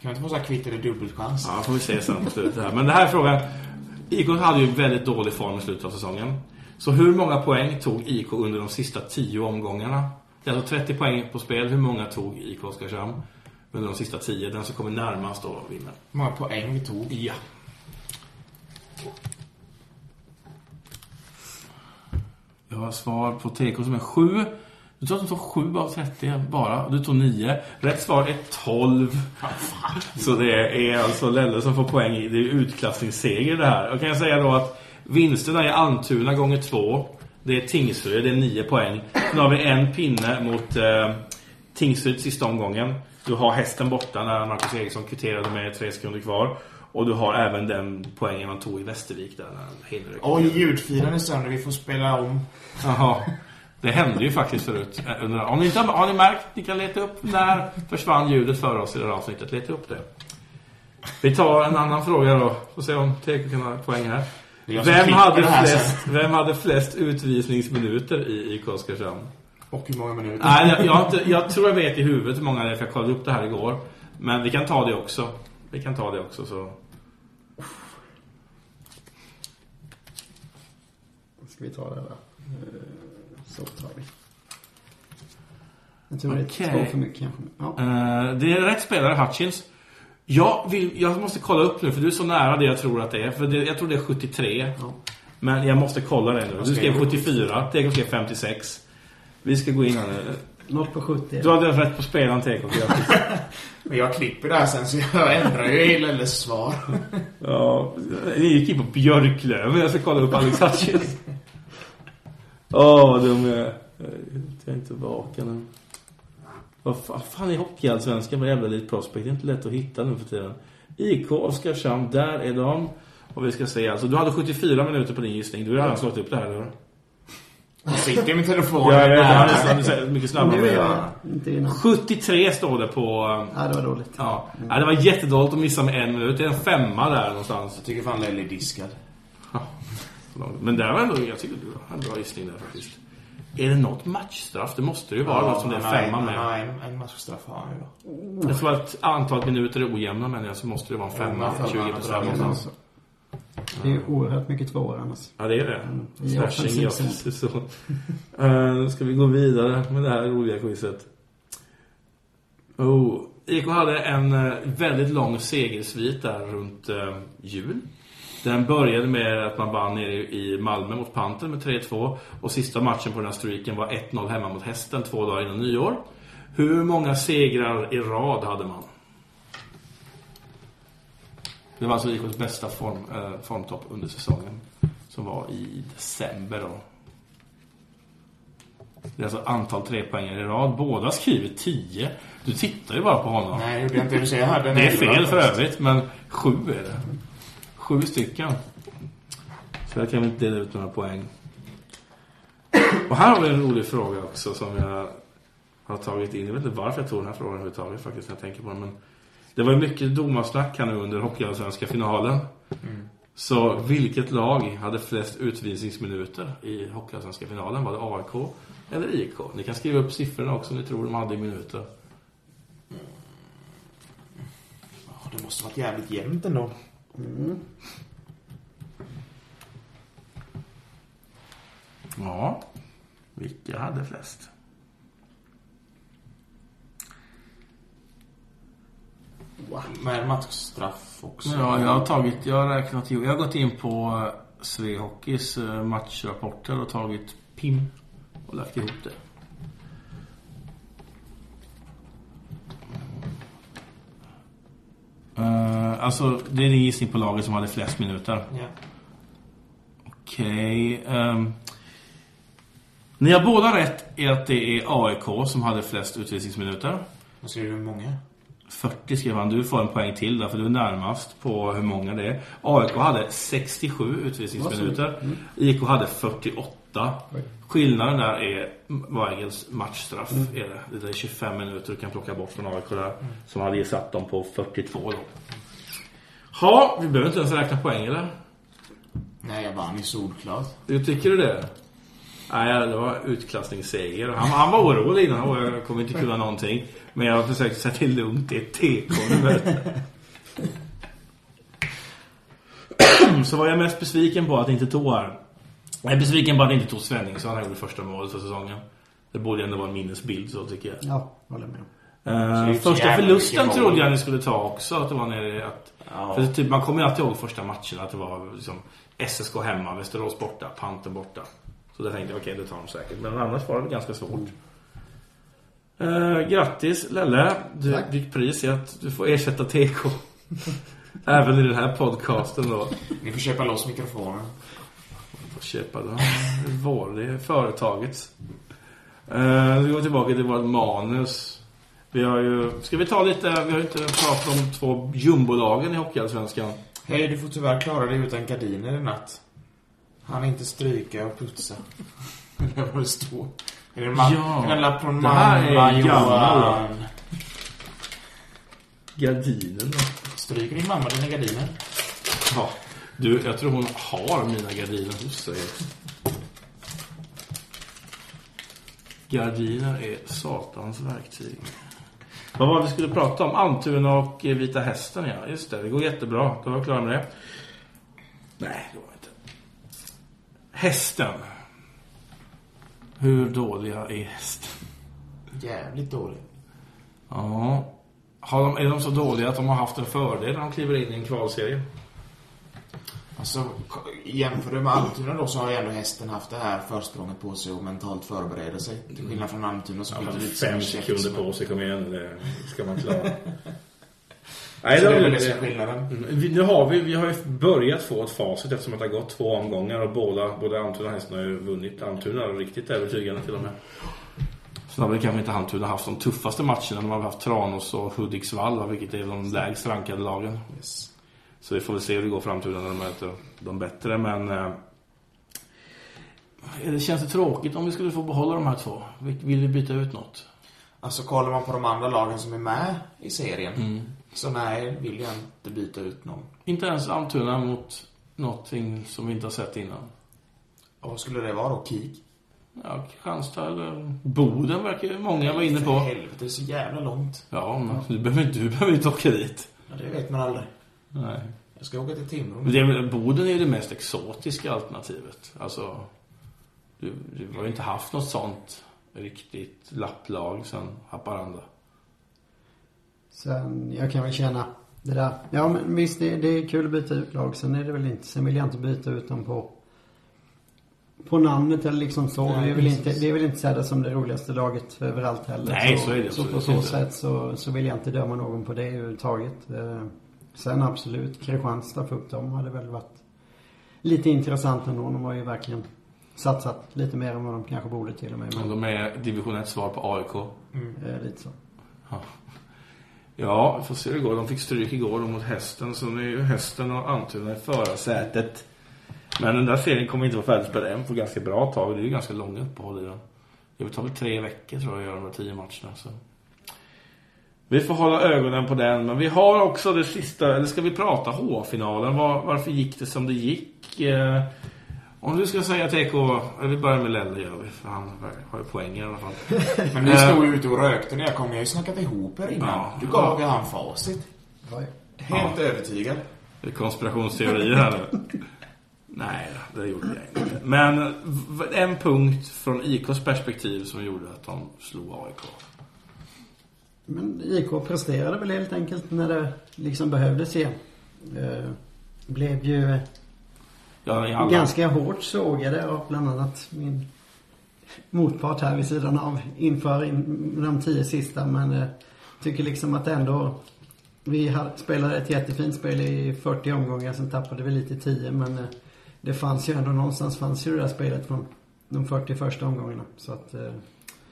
S6: vi inte få så här kvitt eller dubbelchans?
S5: Ja, får vi se sen på slutet här. Men det här är frågan. IK hade ju väldigt dålig form i slutet av säsongen. Så hur många poäng tog IK under de sista tio omgångarna? Det är alltså 30 poäng på spel. Hur många tog IK Oskarshamn under de sista tio? Den som kommer närmast då vinner.
S6: Hur många poäng vi tog?
S5: Ja. Jag har svar på TK som är 7. Du tror att de tog 7 av 30 bara. Du tog 9. Rätt svar är 12. Så det är alltså Lelle som får poäng i. Det är utklassningsseger det här. Jag kan säga då att vinsterna är Almtuna gånger 2. Det är Tingsryd, det är 9 poäng. Sen har vi en pinne mot eh, Tingsryd sista omgången. Du har hästen borta när Marcus Eriksson kvitterade med tre sekunder kvar. Och du har även den poängen man tog i Västervik där.
S6: Oj, ljudfilen är sönder. Vi får spela om.
S5: Jaha. Det hände ju faktiskt förut. Under- Om ni inte har, har ni märkt, ni kan leta upp när försvann ljudet för oss i det här avsnittet. Leta upp det. Vi tar en annan fråga då. Får se om TK kan ha poäng här. Vem hade, flest, vem hade flest utvisningsminuter i IK Oskarshamn?
S6: Och hur många minuter?
S5: Nej, jag, jag, inte, jag tror jag vet i huvudet hur många det är för jag kollade upp det här igår. Men vi kan ta det också. Vi kan ta det också så.
S7: Ska vi ta det där? Så tar vi. Jag tror det
S5: Okej.
S7: är två för mycket kanske. Ja.
S5: Eh, det är rätt spelare, Hutchins. Jag, vill, jag måste kolla upp nu, för du är så nära det jag tror att det är. För det, jag tror det är 73. Men jag måste kolla det nu. Du skrev 74, TK skrev 56. Vi ska gå in här nu.
S7: Något på 70.
S5: Du hade rätt på spelaren, grattis. [LAUGHS]
S6: Men jag klipper det här sen så jag ändrar ju i Lelles svar.
S5: Ja, ni gick in på Björklöven. Jag ska kolla upp Alex Hutchins. Åh, vad dum jag är. Jag är inte tillbaka nu. Vad fan, är hockeyallsvenskan? Vad jävla lite prospect. Det är inte lätt att hitta nu för tiden. IK Oskarshamn, där är de. Och vi ska se alltså. Du hade 74 minuter på din gissning. Du har redan slagit upp det här, eller?
S6: Jag sitter med telefonen
S5: Ja, jag vet. Han är så- mycket snabbare.
S7: Nu är
S5: än
S7: jag
S5: jag.
S7: inte innan.
S5: 73 står det på... um,
S7: Ja, det var dåligt.
S5: Ja. ja, det var jättedåligt att missa med en minut. Det är en femma där någonstans.
S6: Jag tycker fan Lelle är diskad.
S5: Ja, långt. Men där var ändå, jag tycker du har en bra gissning där faktiskt. Är det något matchstraff? Det måste det ju vara något som det är femma med.
S6: en, en matchstraff har han ju.
S5: Jag tror att antalet minuter är ojämna men så måste det vara en femma,
S6: Ja,
S5: 20
S6: femma,
S5: procent någonstans.
S7: Det är oerhört mycket tvåor annars.
S5: Ja, det är det. Slashing,
S7: offensiv
S5: ja, precis så. Nu ska vi gå vidare med det här roliga quizet. Oh, IK hade en eh, väldigt lång segersvit där runt eh, jul. Den började med att man vann nere i Malmö mot Panten med 3-2. Och sista matchen på den här streaken var 1-0 hemma mot Hästen två dagar innan nyår. Hur många segrar i rad hade man? Det var alltså IKs bästa form, eh, formtopp under säsongen. Som var i december då. Det är alltså antal trepoängare i rad. Båda skriver 10. Du tittar ju bara på honom.
S6: Nej, det gjorde jag inte. Jag hade en
S5: Det är fel för övrigt, men sju är det. Sju stycken. Så jag kan väl inte dela ut några poäng. Och här har vi en rolig fråga också som jag har tagit in. Jag vet inte varför jag tog den här frågan överhuvudtaget faktiskt när jag tänker på den. Men det var ju mycket domarsnack här nu under Hockeyallsvenska finalen. Så vilket lag hade flest utvisningsminuter i Hockeyallsvenska finalen? Var det AIK eller IK? Ni kan skriva upp siffrorna också om ni tror de hade i minuter.
S6: Det måste varit jävligt jämnt ändå.
S5: Ja, vilka hade flest?
S6: Med matchstraff också.
S5: Ja, jag har tagit, jag har räknat. Jag har gått in på eh, Svehockeys eh, matchrapporter och tagit PIM och lagt ihop det. Uh, alltså, det är din gissning på laget som hade flest minuter.
S6: Ja.
S5: Okej. ehm. ni har båda rätt i att det är AIK som hade flest utvisningsminuter.
S6: Vad säger du, hur många?
S5: 40 skrev han. Du får en poäng till där för du är närmast på hur många det är. AIK hade 67 utvisningsminuter. IK hade 48. Skillnaden där är Weigels matchstraff. Är det. det är 25 minuter du kan plocka bort från AIK där. Som hade satt dem på 42 då. Ja, vi behöver inte ens räkna poäng eller?
S6: Nej, jag vann i solklart.
S5: Du tycker du det? Nej, det var utklassningsseger. Han, han var orolig innan. "Åh, Jag kommer inte kunna någonting. Men jag har försökt sätta till lugnt. Det är TK nu vet [LAUGHS] du. Så var jag mest besviken på att inte tog här. Jag är besviken på att inte tog Svenning så han gjorde första målet för säsongen. Det borde ändå vara en minnesbild så tycker jag.
S7: Ja, håller med.
S6: Det så
S5: första förlusten trodde jag ni skulle ta också. Att det var nere att...
S6: Ja.
S5: För typ, man kommer ju alltid ihåg första matchen att det var liksom SSK hemma, Västerås borta, Panten borta. Så där tänkte jag, okej, det tar de säkert. Men annars var det ganska svårt. Eh, grattis Lelle. Du,
S7: Tack.
S5: ditt pris är att du får ersätta TK. [LAUGHS] Även i den här podcasten då.
S6: Ni får köpa loss mikrofonen.
S5: Köpa. Det [LAUGHS] var det är företagets. Uh, vi går tillbaka till vårt manus. Vi har ju... Ska vi ta lite... Vi har ju inte pratat om två jumbolagen i Hockeyallsvenskan.
S6: Hej, du får tyvärr klara dig utan gardiner i natt. Han inte stryka och putsa. Eller [LAUGHS] vad det står. Är det en, ma-
S5: Ja,
S6: en lapp från
S5: det här är
S6: mamma Johan?
S5: Gardinen då?
S6: Stryker din mamma dina gardiner?
S5: Ja. Du, jag tror hon har mina gardiner hos sig. Gardiner är satans verktyg. Vad var det vi skulle prata om? Almtuna och eh, Vita Hästen, ja. Just det, det går jättebra. Då var jag klar med det. Nej, det var inte. Hästen. Hur dåliga är hästen?
S6: Jävligt dålig.
S5: Ja. Har de, är de så dåliga att de har haft en fördel när de kliver in i en kvalserie?
S6: Alltså, jämför du med Almtuna då så har ju ändå hästen haft det här försprånget på sig och mentalt förbereda sig. Till skillnad från Almtuna som
S5: Ja,
S6: som
S5: fem sekunder på sig, kom igen. Det ska man klara. [LAUGHS] Nej,
S6: Så det är
S5: det
S6: väl det som är skillnaden.
S5: Mm, vi- Nu har vi, vi har ju börjat få ett facit eftersom att det har gått två omgångar och båda, både Almtuna och Hästen har ju vunnit. Almtuna är riktigt övertygande till och med. Sen har väl kanske inte Almtuna haft de tuffaste matcherna. De har haft Tranås och Hudiksvall, va, vilket är de lägst rankade lagen.
S6: Yes.
S5: Så vi får väl se hur det går framtiden när de möter de bättre, men... Eh, det känns det tråkigt om vi skulle få behålla de här två? Vill vi byta ut något?
S6: Alltså kollar man på de andra lagen som är med i serien.
S5: Mm.
S6: Så nej, vill jag inte byta ut någon.
S5: Inte ens Almtuna mot någonting som vi inte har sett innan.
S6: Och vad skulle det vara då? Kik?
S5: Ja, Kristianstad eller Boden verkar ju många vara inne
S6: För
S5: på.
S6: helvete, det är så jävla långt.
S5: Ja, men du behöver inte, du behöver inte åka dit.
S6: Ja, det vet man aldrig.
S5: Nej.
S6: Jag ska åka till Timrå.
S5: Men det, Boden är ju det mest exotiska alternativet. Alltså, du, du har ju inte haft något sånt riktigt lapplag sen Haparanda.
S7: Sen, jag kan väl känna det där. Ja men visst det, det är kul att byta ut lag. Sen är det väl inte, sen vill jag inte byta ut dem på på namnet eller liksom så.
S6: Nej,
S7: det, är väl inte, det är väl inte sedda som det roligaste laget överallt heller.
S5: Nej, så är det
S7: Så på
S5: absolut
S7: så sätt så, så vill jag inte döma någon på det överhuvudtaget. Sen absolut, Kristianstad, få upp dem hade väl varit lite intressant ändå. De har ju verkligen satsat lite mer än vad de kanske borde till och med.
S5: Men de är division 1 svar på AIK.
S7: eh, lite så.
S5: Ja, vi får se hur det går. De fick stryk igår mot hästen. Så nu är ju hästen och Almtuna i förarsätet. Men den där serien kommer inte vara färdigspelad än på ganska bra tag. Det är ju ganska långa uppehåll i den. Det tar väl tre veckor tror jag att göra de här tio matcherna. Så. Vi får hålla ögonen på den. Men vi har också det sista, eller ska vi prata H-finalen? Var, varför gick det som det gick? Eh, om du ska säga TK, eller vi börjar med Lelle gör vi. För han har ju poäng i alla fall. [LAUGHS]
S6: Men ni stod ju ute och rökte när jag kom. Jag har ju snackat ihop er innan.
S5: Ja.
S6: Du gav ju han facit. Helt övertygad.
S5: Det är konspirationsteorier här nu. [LAUGHS] Nej, det gjorde jag inte. Men en punkt från IKs perspektiv som gjorde att de slog AIK.
S7: Men IK presterade väl helt enkelt när det liksom behövdes igen. Eh, blev ju
S5: Ja,
S7: ganska hårt sågade av bland annat min motpart här vid sidan av inför in, de tio sista. Men eh, tycker liksom att ändå vi spelade ett jättefint spel i 40 omgångar. Sen tappade vi lite i 10 men eh, det fanns ju ändå någonstans fanns ju det där spelet från de 40 första omgångarna. Så att eh,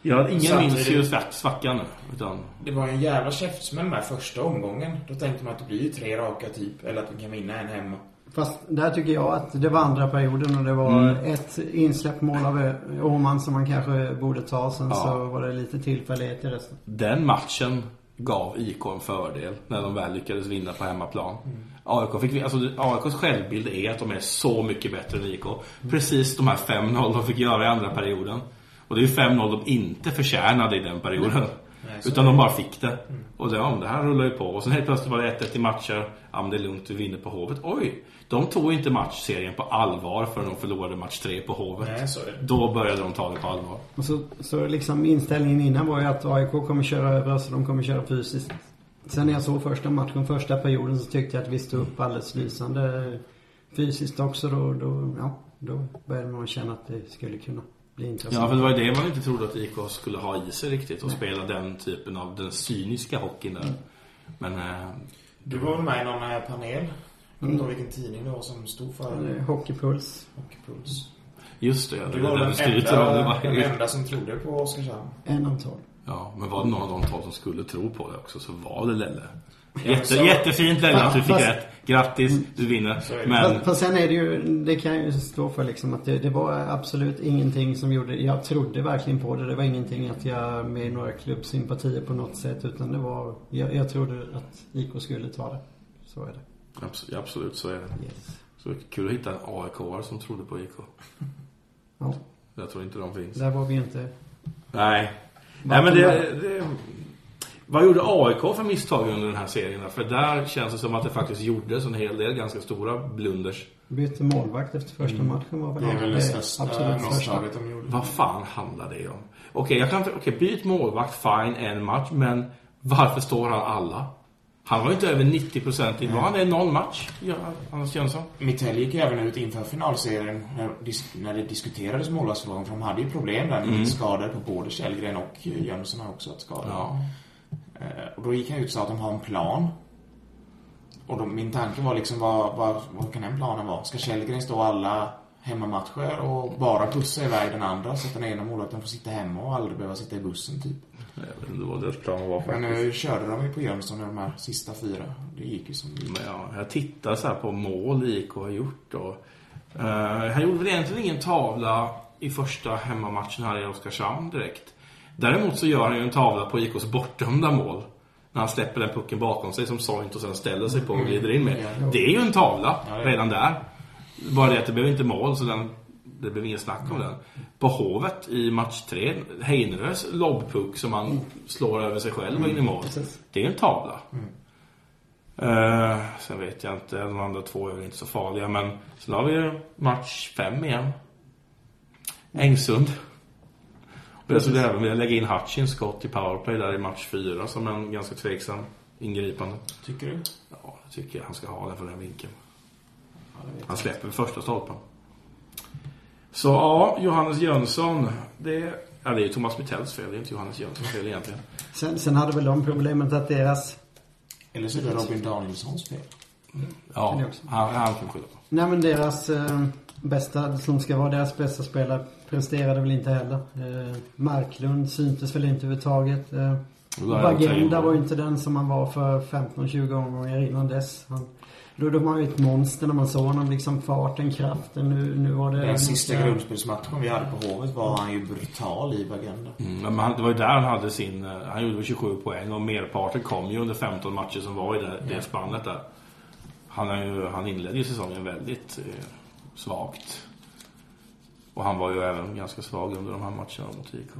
S5: Ja, ingen
S6: Samtidigt-
S5: minns ju svack- svackan. Utan,
S6: Det var en jävla käftsmäll med första omgången. Då tänkte man att det blir ju tre raka typ. Eller att vi kan vinna en hemma.
S7: Fast där tycker jag att det var andra perioden och det var
S5: Mm.
S7: ett insläppt mål av Ö- Åhman som man kanske borde ta. Sen
S5: Ja.
S7: så var det lite tillfällighet i resten.
S5: den matchen gav IK en fördel när de väl lyckades vinna på hemmaplan. AIK fick, alltså, AIKs självbild är att de är så mycket bättre än IK. Precis de här 5-0 de fick göra i andra perioden. Och det är ju 5-0 de inte förtjänade i den perioden.
S6: så
S5: Utan de bara fick det. Och det, ja, det här rullar ju på. Och sen helt plötsligt var det 1-1 i matcher. Ja, men det är lugnt, vi vinner på Hovet. Oj! De tog inte matchserien på allvar förrän de förlorade match 3 på Hovet.
S6: Nej, så.
S5: Då började de ta det på allvar.
S7: Och så, så liksom inställningen innan var ju att AIK kommer köra över oss och de kommer köra fysiskt. Sen när jag såg första matchen, första perioden så tyckte jag att vi stod upp alldeles lysande fysiskt också. Då, då, ja, då började man känna att det skulle kunna bli intressant.
S5: Ja, för det var ju det man inte trodde att IK skulle ha i sig riktigt och spela den typen av den cyniska hockeyn där. Men eh,
S6: Du var med i någon eh, panel? Jag vet inte vilken tidning det var som stod för
S7: Eh, Hockeypuls.
S6: Hockeypuls.
S5: just det, ja, det
S6: Du var
S5: den
S6: den.
S5: Det
S6: enda,
S5: var,
S6: den enda som trodde på Oskarshamn.
S7: En av tolv.
S5: ja, men var det någon av de tolv som skulle tro på det också så var det Lelle. Jätte,
S6: så-
S5: Jättefint Lelle att du fick
S7: Fast-
S5: rätt. Grattis, du vinner. Men
S7: Fast, fast sen är det ju, det kan jag ju stå för liksom att det, det var absolut ingenting som gjorde, jag trodde verkligen på det. Det var ingenting att jag med några klubbsympatier på något sätt utan det var, jag, jag trodde att IK skulle ta det. Så är det.
S5: absolut, absolut så är det.
S7: Yes.
S5: Så kul att hitta en AIK som trodde på IK.
S7: Ja,
S5: Jag tror inte de finns.
S7: där var vi inte.
S5: Nej. Nej men det, det... Vad gjorde AIK för misstag under den här serien? För där känns det som att det faktiskt gjordes en hel del ganska stora blunders.
S7: Bytte målvakt efter första matchen var väl
S6: Det är väl det största
S7: absolut största.
S6: de gjorde.
S5: Vad fan handlar det om? Okej, jag kan okej, byt målvakt, fine, en match, men varför står han alla? Han var ju inte över 90% i, var han det någon match? Ja, Anders Jönsson?
S6: Mitell gick även ut inför finalserien när, när det diskuterades målvaktsfrågan. För de hade ju problem där med skador på både Källgren och Jönsson har också haft skador.
S5: Ja.
S6: Eh, Och då gick han ut och sa att de har en plan. Och då, min tanke var liksom, vad, vad, vad kan den planen vara? Ska Källgren stå alla hemmamatcher och bara pussa iväg den andra så att den ena målvakten får sitta hemma och aldrig behöva sitta i bussen typ?
S5: Jag vet inte vad deras plan var
S6: Men
S5: faktiskt.
S6: nu körde de ju på Jönsson i de här sista fyra. Det gick ju som det gick.
S5: Men ja, jag tittar så här på mål IK har gjort och uh, han gjorde väl egentligen ingen tavla i första hemmamatchen här i Oskarshamn direkt. Däremot så gör han ju en tavla på IKs bortdömda mål. När han släpper den pucken bakom sig som Soint och sen ställer sig på och glider in med.
S6: Ja.
S5: Det är ju en tavla redan där. Bara det att det blev inte mål så den, det blev ingen snack om den. På Hovet i match 3, Heinerös lobbpuck som han slår över sig själv och in i mål.
S7: Precis.
S5: Det är en tavla. Eh, sen vet jag inte, de andra två är väl inte så farliga. Men sen har vi ju match fem igen. Ängsund. Och jag skulle även vilja lägga in Hutchins skott i powerplay där i match fyra som en ganska tveksam ingripande.
S6: Tycker du?
S5: Ja, det tycker jag han ska ha den för den vinkeln. Han släpper första stolpen. Så ja, Johannes Jönsson. Det, ja, det är ju Thomas Mittells fel, det är inte Johannes Jönssons fel egentligen.
S7: Sen, sen hade väl de problemet att deras
S6: Eller så är det Robin Danielssons fel.
S5: Ja,
S7: det
S5: han, han kan skylla på.
S7: Nej men deras eh, bästa, som ska vara deras bästa spelare presterade väl inte heller. Eh, Marklund syntes väl inte överhuvudtaget. Eh, Bagenda var ju inte den som han var för 15-20 omgångar innan dess. Han, då, då var han ju ett monster när man såg honom. Liksom farten, kraften. Nu, nu var det...
S6: Den sista grundspelsmatchen vi hade på Hovet var han ju brutal i Bagenda.
S5: Mm, men det var ju där han hade sin... eh, Han gjorde väl 27 poäng och merparten kom ju under 15 matcher som var i det, det spannet där. Han, är ju, han inledde ju säsongen väldigt eh, svagt. Och han var ju även ganska svag under de här matcherna mot IK.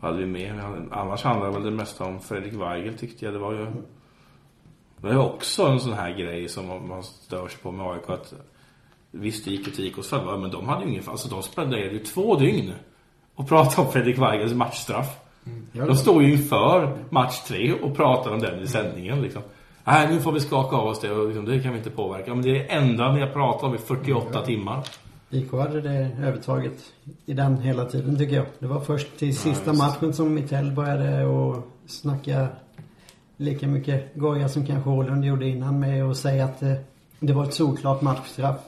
S5: Vad hade vi mer? Annars handlade väl det mesta om Fredrik Weigel tyckte jag. Det var ju... Det ju också en sån här grej som man stör sig på med AIK att Visst, det gick till IKs fall, men de hade ju ingen... Alltså de spenderade ju två dygn och pratade om Fredrik Weigels matchstraff.
S7: Ja,
S5: De står ju inför match tre och pratar om den i sändningen liksom. Nej, nu får vi skaka av oss det och liksom, det kan vi inte påverka. Men det är det enda vi har pratat om i 48 timmar.
S7: IK hade det övertaget i den hela tiden tycker jag. Det var först till sista matchen som Mittell började och snacka lika mycket goja som kanske Åhlund gjorde innan med att säga att eh, det var ett solklart matchstraff.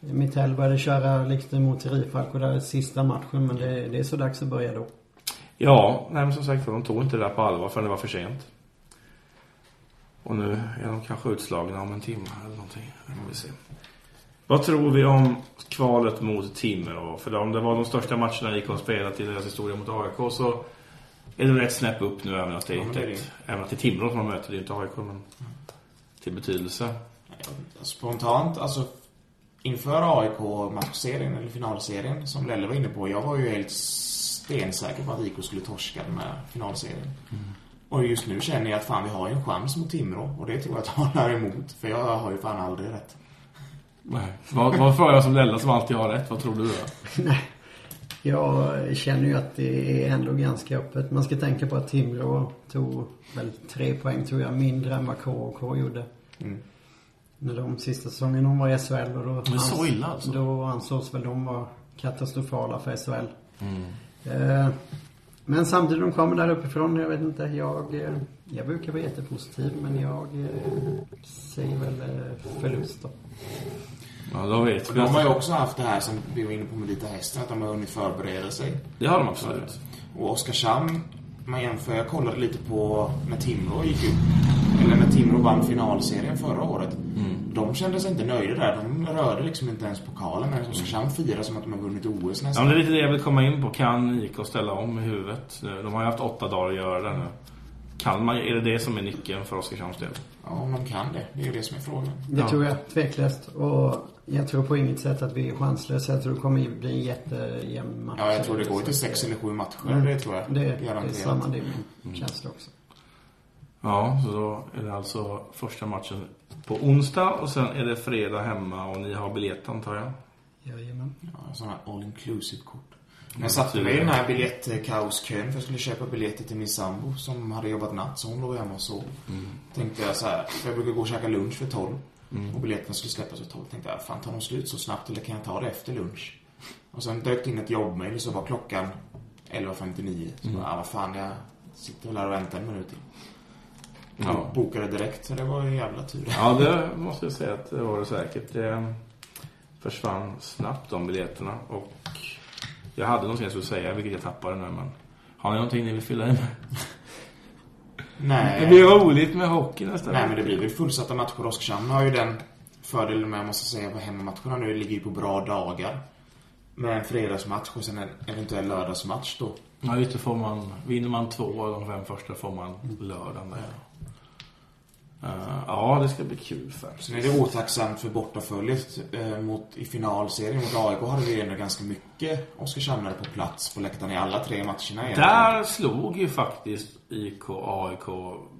S7: Mittell började köra liksom mot Rifalk där sista matchen men det, det är så dags att börja då.
S5: Ja, nej men som sagt de tog inte det där på allvar förrän det var för sent. Och nu är de kanske utslagna om en timme eller någonting. Vi se. Vad tror vi om kvalet mot Timrå? För om det var de största matcherna IK har spelat i deras historia mot AIK så är det rätt snäpp upp nu även att det,
S6: Ja, det är
S5: ett, även att det är Timrå som de möter. Det är inte AIK men till betydelse.
S6: Spontant, alltså inför AIK-matchserien eller finalserien som Lelle var inne på. Jag var ju helt stensäker på att IK skulle torska den här finalserien. Och just nu känner jag att fan vi har ju en chans mot Timrå och det tror jag talar emot. För jag har ju fan aldrig rätt.
S5: Nej. Vad, vad får jag som Lella som alltid har rätt? Vad tror du då?
S7: Jag känner ju att det är ändå ganska öppet. Man ska tänka på att Timrå tog väl tre poäng tror jag mindre än vad KK gjorde.
S6: Mm.
S7: När de sista säsongen de var i SHL och då,
S5: Men så illa alltså?
S7: då ansågs väl de vara katastrofala för SHL.
S5: Mm.
S7: Eh, men samtidigt de kommer där uppifrån, jag vet inte, jag, eh, jag brukar vara jättepositiv men jag eh, säger väl eh, förlust då.
S5: Ja, då vet vi.
S6: De har ju också haft det här som vi var inne på med Vita Hästen, att de har hunnit förbereda sig.
S5: Det har de absolut.
S6: Och Oskarshamn, man jämför, jag kollade lite på när Timrå gick upp. Eller när Timrå vann finalserien förra året. De kände sig inte nöjda där. De rörde liksom inte ens pokalen. Men Oskarshamn firar som att de har vunnit OS
S5: Ja,
S6: nästan.
S5: men det är lite det jag vill komma in på. Kan IK ställa om i huvudet? De har ju haft åtta dagar att göra det nu. Kan man, är det det som är nyckeln för Oskarshamns del?
S6: Ja, om de kan det. Det är ju det som är frågan.
S7: Det
S5: Ja.
S7: tror jag tveklöst. Och jag tror på inget sätt att vi är chanslösa. Jag tror det kommer bli en jättejämn match.
S6: Ja, jag tror det går till sex eller sju matcher. Det tror jag.
S7: Det, det är samma det känns det också.
S5: Ja, så då är det alltså första matchen på onsdag och sen är det fredag hemma och ni har biljett antar jag?
S7: Jajamän.
S6: Ja, sådana här all inclusive-kort. Men jag satte mig i den här biljettkaoskön för jag skulle köpa biljetter till min sambo som hade jobbat natt så hon låg hemma och sov. Tänkte jag så här, för jag brukar gå och käka lunch för 12 och biljetterna skulle släppas för 12. Tänkte jag, fan tar de slut så snabbt eller kan jag ta det efter lunch? Och sen dök det in ett jobbmail så var klockan 11.59. Så bara, ah, vad fan jag sitter väl här och väntar en minut till.
S5: Ja.
S6: Bokade direkt så det var ju jävla tur.
S5: Ja, det måste jag säga att det var det säkert. Det försvann snabbt de biljetterna och jag hade någonting jag skulle säga, vilket jag tappade nu men har ni någonting ni vill fylla i med?
S6: Nej.
S5: Det blir roligt med hockey nästa
S6: Nej, men det blir väl fullsatta matcher. Oskarshamn har ju den fördelen med, jag måste säga, på hemmamatcherna nu ligger ju på bra dagar. Med en fredagsmatch och sen en eventuell lördagsmatch då.
S5: Ja, just det får man, vinner man två av de fem första får man lördagen där. Eh, ja, det ska bli kul för.
S6: Sen är det otacksamt för bortaföljet mot, i finalserien mot AIK hade vi ändå ganska mycket Oskarshamnare på plats på läktaren i alla tre matcherna egentligen.
S5: Där slog ju faktiskt IK AIK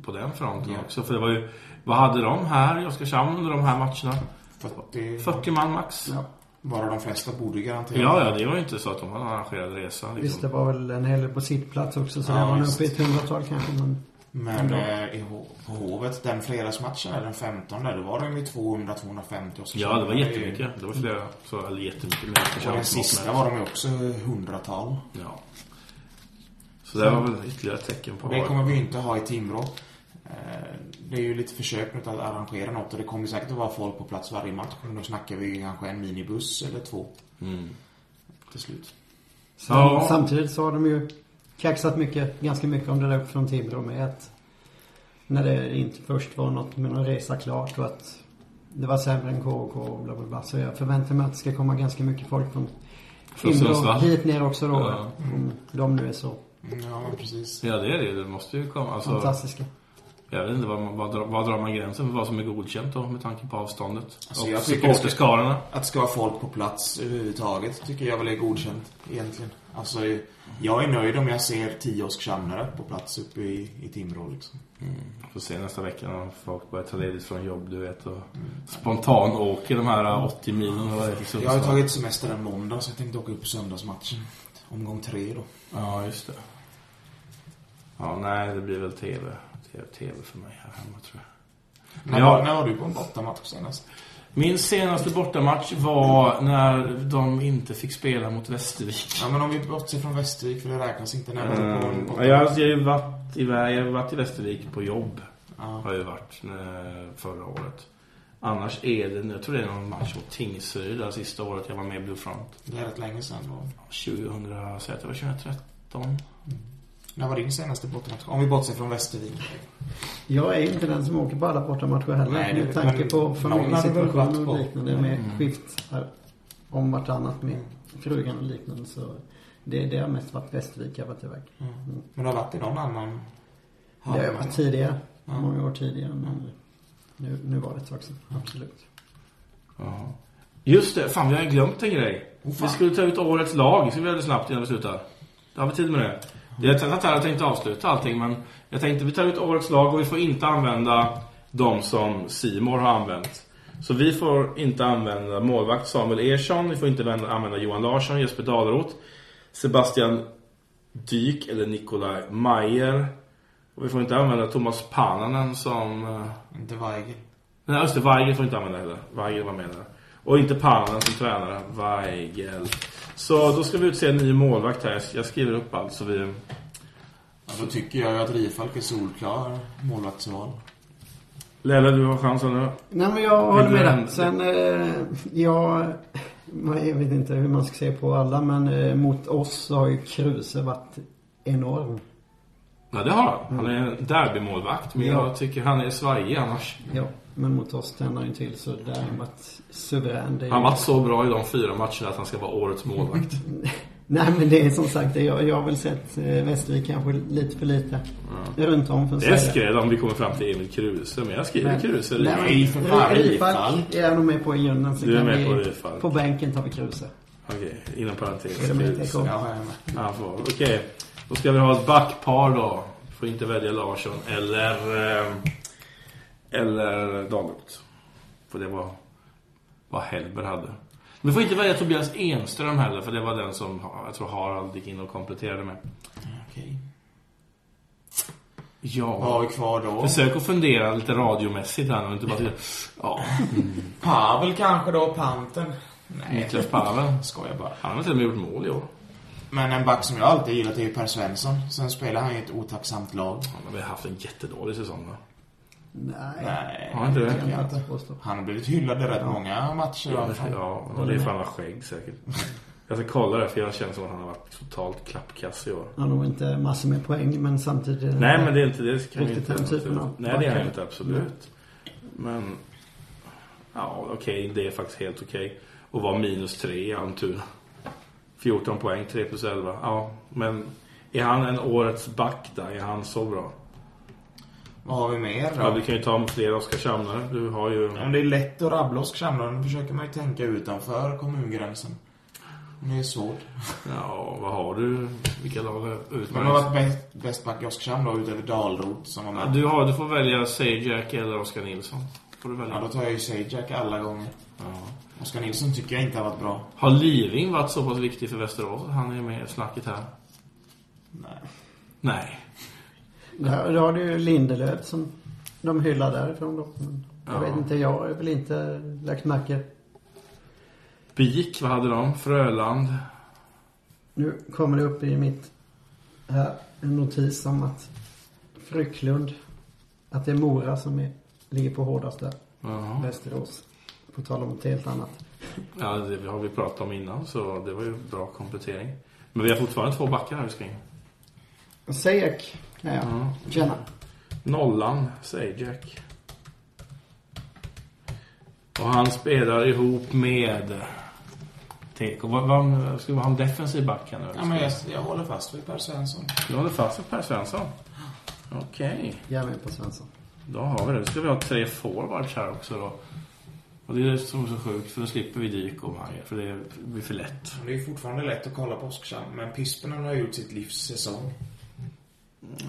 S5: på den fronten
S6: Ja.
S5: också. För det var ju, vad hade de här i Oskarshamn under de här matcherna?
S6: 40,
S5: 40 man max. Ja,
S6: Bara de flesta borde ju garanterat.
S5: ja, det var ju inte så att de hade en arrangerad resa. Liksom.
S7: Visst, det var väl en hel del på sittplats också. Så
S6: Ja,
S7: där var nog uppe i ett hundratal kanske. Men
S6: Men eh, i, Hovet, den fredagsmatchen, den 15 där, då var det ju 200-250 Oskarshamn.
S5: Ja, det var jättemycket. Det var flera. Så, eller jättemycket mer
S6: Och den sista var de ju också hundratal.
S5: Ja. Så det var väl ytterligare tecken på
S6: Och det kommer vi ju inte ha i Timrå. Eh, Det är ju lite försök nu att arrangera något och det kommer säkert att vara folk på plats varje match. Men då snackar vi kanske en minibuss eller två.
S5: Mm.
S6: Till slut.
S5: Ja.
S7: Samtidigt så har de ju kaxat mycket, ganska mycket om det där från Timrå med att när det inte först var något med någon resa klart och att det var sämre än KK och bla bla bla. Så jag förväntar mig att det ska komma ganska mycket folk från Timrå hit ner också då.
S5: Ja.
S7: Om de nu är så
S6: Mm, Ja, precis.
S5: Ja, det är det. Det måste ju komma. Alltså,
S7: fantastiska.
S5: Jag vet inte, vad, drar- man gränsen för vad som är godkänt då med tanke på avståndet?
S6: Alltså, jag tycker det ska-
S5: supporterskarorna.
S6: Att det ska vara folk på plats överhuvudtaget tycker jag väl är godkänt egentligen. Alltså, jag är nöjd om jag ser tio Oskarshamnare på plats uppe i, i Timrå liksom.
S5: Får se nästa vecka när folk börjar ta ledigt från jobb, du vet. Och spontan åker de här 80 milen eller vad det är till
S6: Jag har ju tagit semester en måndag så jag tänkte åka upp söndagsmatchen. Omgång tre då.
S5: Ja, just det. Ja, nej, det blir väl TV. TV, TV för mig här hemma tror jag.
S6: När,
S5: Ja.
S6: var, när var du på en bortamatch senast?
S5: Min senaste bortamatch var när de inte fick spela mot Västervik.
S6: Ja, men om vi bortser från Västervik, för det räknas inte. När var du på en
S5: Mm,
S6: bortamatch?
S5: jag, jag, har ju varit jag har varit i Västervik på jobb.
S6: Ja.
S5: Har jag varit eh, förra året. Annars är det, jag tror det är någon match mot Tingsryd det sista året jag var med i Blue Front.
S6: Det är rätt länge sedan då.
S5: 2000, säg att det var 2013.
S6: När var din senaste bortamatch? Om vi bortser från Västervik.
S7: Jag är inte den som åker på alla bortamatcher heller.
S6: Nej, det-
S7: med tanke
S6: men
S7: på familjesituationen och liknande. Med skift här om vartannat med frugan och liknande. Så det, det har mest varit Västervik jag har varit iväg.
S6: Mm. Men du har varit i någon annan?
S7: Det har jag varit tidigare.
S6: Ja.
S7: Många år tidigare. Men nu, nu var det ett tag sedan. Absolut.
S5: Ja. Just det, fan vi har glömt en grej. vi skulle ta ut årets lag, så vi hade snabbt innan vi slutar. Det har vi tid med det. Det är att jag tänkte avsluta allting, men jag tänkte vi tar ut årets lag och vi får inte använda de som Simor har använt. Så vi får inte använda målvakt Samuel Ersson, vi får inte använda- Johan Larsson, Jesper Dahlroth, Sebastian Dyk eller Nikolaj Mayer. Och vi får inte använda Thomas Pananen som... eh,
S6: Inte Weigel.
S5: Nej, just det. Weigel får inte använda heller. Weigel var med där. Och inte Pannen som tränare. Weigel. Så då ska vi utse en ny målvakt här. Jag skriver upp allt så vi...
S6: Ja, då tycker jag att Rifalk är solklar målvaktsval.
S5: Lelle, du har chansen nu.
S7: Nej men jag håller med dig.
S5: en-
S7: Sen, eh, jag, jag vet inte hur man ska se på alla men eh, mot oss så har ju Kruse varit enorm.
S5: Ja, det har han. Han är en derbymålvakt. Men
S7: Ja.
S5: jag tycker han är svajig annars.
S7: Ja, men mot oss tänder han till så där har han varit suverän. Det är
S5: Han
S7: ju-
S5: var så bra i de fyra matcherna att han ska vara årets målvakt. [LAUGHS]
S7: Nej men det är som sagt, det, jag, jag har väl sett eh, Västervik kanske lite för lite. Runt om för att
S5: Det skräll om vi kommer fram till Emil Kruse. Men jag skriver
S7: Men-
S5: Kruse.
S7: Nej,
S6: Nej, för fan,
S7: Rifalk är jag nog med på i grunden. Så
S5: Du är
S7: kan
S5: med
S7: vi,
S5: på Rifalk.
S7: På bänken tar vi Kruse.
S5: Okej, inom parentes.
S7: Är med?
S6: Ja, jag är med.
S5: Okej. Då ska vi ha ett backpar då. Får inte välja Larsson eller... Eh, eller Dahlroth. För det var vad Hellberg hade. Vi får inte välja Tobias Enström heller för det var den som jag tror Harald gick in och kompletterade med.
S6: Okej.
S5: Ja.
S6: Vad har vi kvar då?
S5: Försök att fundera lite radiomässigt här och inte bara... Ja,
S6: Pavel kanske då, panten. Nej,
S5: Niklas Pavel.
S6: skojar bara.
S5: Han har till och med gjort mål i år.
S6: Men en back som jag alltid gillat är ju Per Svensson. Sen spelar han i ett otacksamt lag.
S5: Han har väl haft en jättedålig säsong va?
S7: Nej.
S6: Nej,
S5: Har han inte det?
S6: jag inte. Han har blivit hyllad i rätt många matcher fall.
S5: Ja, och det är för han har skägg säkert. [LAUGHS] Jag ska kolla det för jag känner som att han har varit totalt klappkass i år.
S7: Han har nog inte massor med poäng men samtidigt... är
S5: Nej men det är inte det. Kan
S7: Riktigt
S5: inte,
S7: den typen av
S5: Nej det är han inte absolut. Men ja okej det är faktiskt helt okej. Att vara minus tre i Almtuna. 14 poäng, 3 plus 11. Ja men är han en årets back där? Är han så bra?
S6: Vad har vi mer då?
S5: Ja vi kan ju ta fler Oskarshamnare. Du har ju...
S6: Om det är lätt att rabbla Oskarshamn, då försöker man ju tänka utanför kommungränsen. Det är svårt.
S5: Ja vad har du? Vilka lag har
S6: Vem har varit bäst, bäst back i Oskarshamn då, utöver Dalrot som var
S5: Ja,
S6: med?
S5: du, har, du får välja Sajak eller Oskar Nilsson. Får du välja.
S6: Ja, då tar jag ju Sajak alla gånger.
S5: Ja.
S6: Oskar Nilsson tycker jag inte har varit bra.
S5: Har Living varit så pass viktig för Västerås han är med i snacket här?
S6: Nej.
S5: Nej.
S7: Där, då har du ju Lindelöf som de hyllar därifrån då. Jag
S5: Ja.
S7: vet inte, jag har väl inte lagt märke.
S5: BIK, vad hade de? Fröland.
S7: Nu kommer det upp i mitt här en notis om att Frycklund, att det är Mora som är, ligger på hårdast där.
S5: Ja.
S7: Västerås. På tal om något helt annat.
S5: ja, det har vi pratat om innan så det var ju bra komplettering. Men vi har fortfarande två backar här vi ska in.
S7: Sajak kan jag
S5: Ja.
S7: känna.
S5: Nollan, Sajak. Och han spelar ihop med. Vad, vad, ska vi ha en defensiv back här nu?
S6: Ja, men jag, jag håller fast vid Per Svensson.
S5: Du håller fast vid Per Svensson? Okej.
S7: Jag är med på Svensson.
S5: Då har vi det. Då ska vi ha tre forwards här också då. Och det är det som är så sjukt, för då slipper vi Dyk och Majer, för det blir för lätt.
S6: Det är fortfarande lätt att kolla på Oskarshamn, men Pispinen har gjort sitt livs säsong.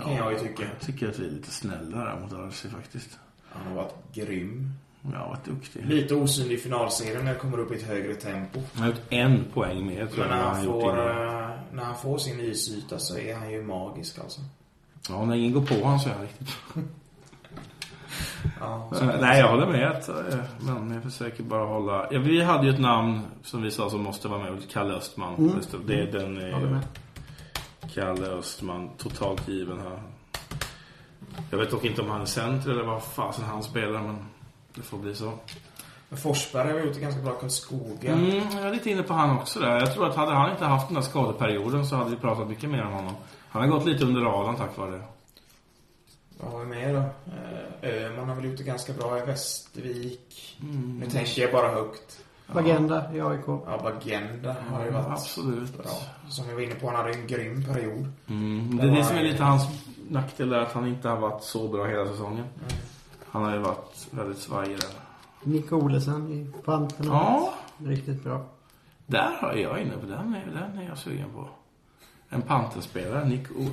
S6: Kan jag ju tycka.
S5: Jag tycker att vi är lite snälla där mot Arsi faktiskt.
S6: Han har varit grym.
S5: Jag har varit duktig.
S6: Lite osynlig i finalserien när det kommer upp i ett högre tempo.
S5: Han har gjort en poäng mer tror
S6: Men
S5: jag
S6: när
S5: än
S6: han,
S5: gjort
S6: får, eh, när han får sin isyta så är han ju magisk alltså.
S5: Ja, när ingen går på honom så är han riktigt
S6: Ja, [LAUGHS]
S5: Eh, Nej, jag håller med. att, eh, Men jag försöker bara hålla... Ja, vi hade ju ett namn som vi sa som måste vara med. Kalle Östman.
S7: Mm.
S5: Det, är den... är
S7: Håller
S5: ju-
S7: med.
S5: Kalle Östman. Totalt given här. Jag vet dock inte om han är center eller vad fasen han spelar. Men det får bli så.
S6: Men Forsberg har gjort det ganska bra. Karlskoga.
S5: Mm, jag är lite inne på han också där. Jag tror att hade han inte haft den där skadeperioden så hade vi pratat mycket mer om honom. Han har gått lite under radarn tack vare det.
S6: Vad har vi mer då? Eh, Öhman har väl gjort det ganska bra i Västervik. Nu tänker jag bara högt.
S7: Agenda i AIK.
S6: Ja, Bagenda har ju varit
S5: Absolut.
S6: bra. Som jag var inne på, han hade en grym period.
S5: Mm, det är det som är lite hans nackdel där, att han inte har varit så bra hela säsongen. Han har ju varit väldigt svajig där.
S7: Nick Olesen i Panten.
S5: Ja.
S7: Riktigt bra.
S5: Där har jag inne på den, är- den är jag sugen på. En Panterspelare, Nick O...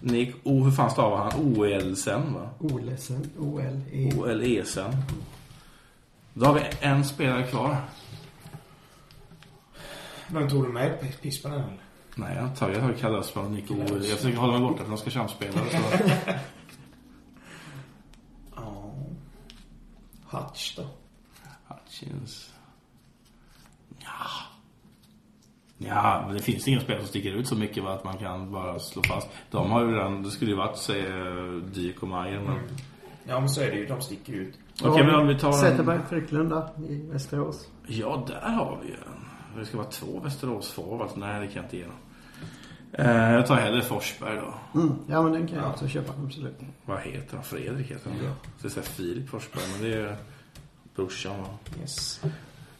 S5: Nick O... Hur fan stavar han? O-L-sen va?
S7: Olesen. O-L-E.
S5: O-L-E-sen. Då har vi en spelare kvar.
S6: Men tog du med P- Pispanen eller?
S5: Nej, jag tar, jag tar Kalle Östman och Nick O. Jag försöker hålla mig borta från Oskarshamnsspelare. Så. [LAUGHS]
S6: Ja. Hutch då?
S5: Hutchins. Ja. Ja, men det finns ingen spelare som sticker ut så mycket va, att man kan bara slå fast. De har ju redan, det skulle ju varit säg Dyk och Majer men...
S6: Ja, men så är det ju. De sticker ut.
S5: Okej, men om vi tar en...
S7: Zetterberg Frycklund där i Västerås.
S5: Ja, där har vi en. Det ska vara två Västerås-forwards. Nej, det kan jag inte ge. Eh, jag tar hellre Forsberg då.
S7: Mm. Ja, men den kan jag också köpa. Absolut.
S5: Vad heter han? Fredrik heter han. Jag ska säga Filip Forsberg, men det är brorsan va?
S6: Yes.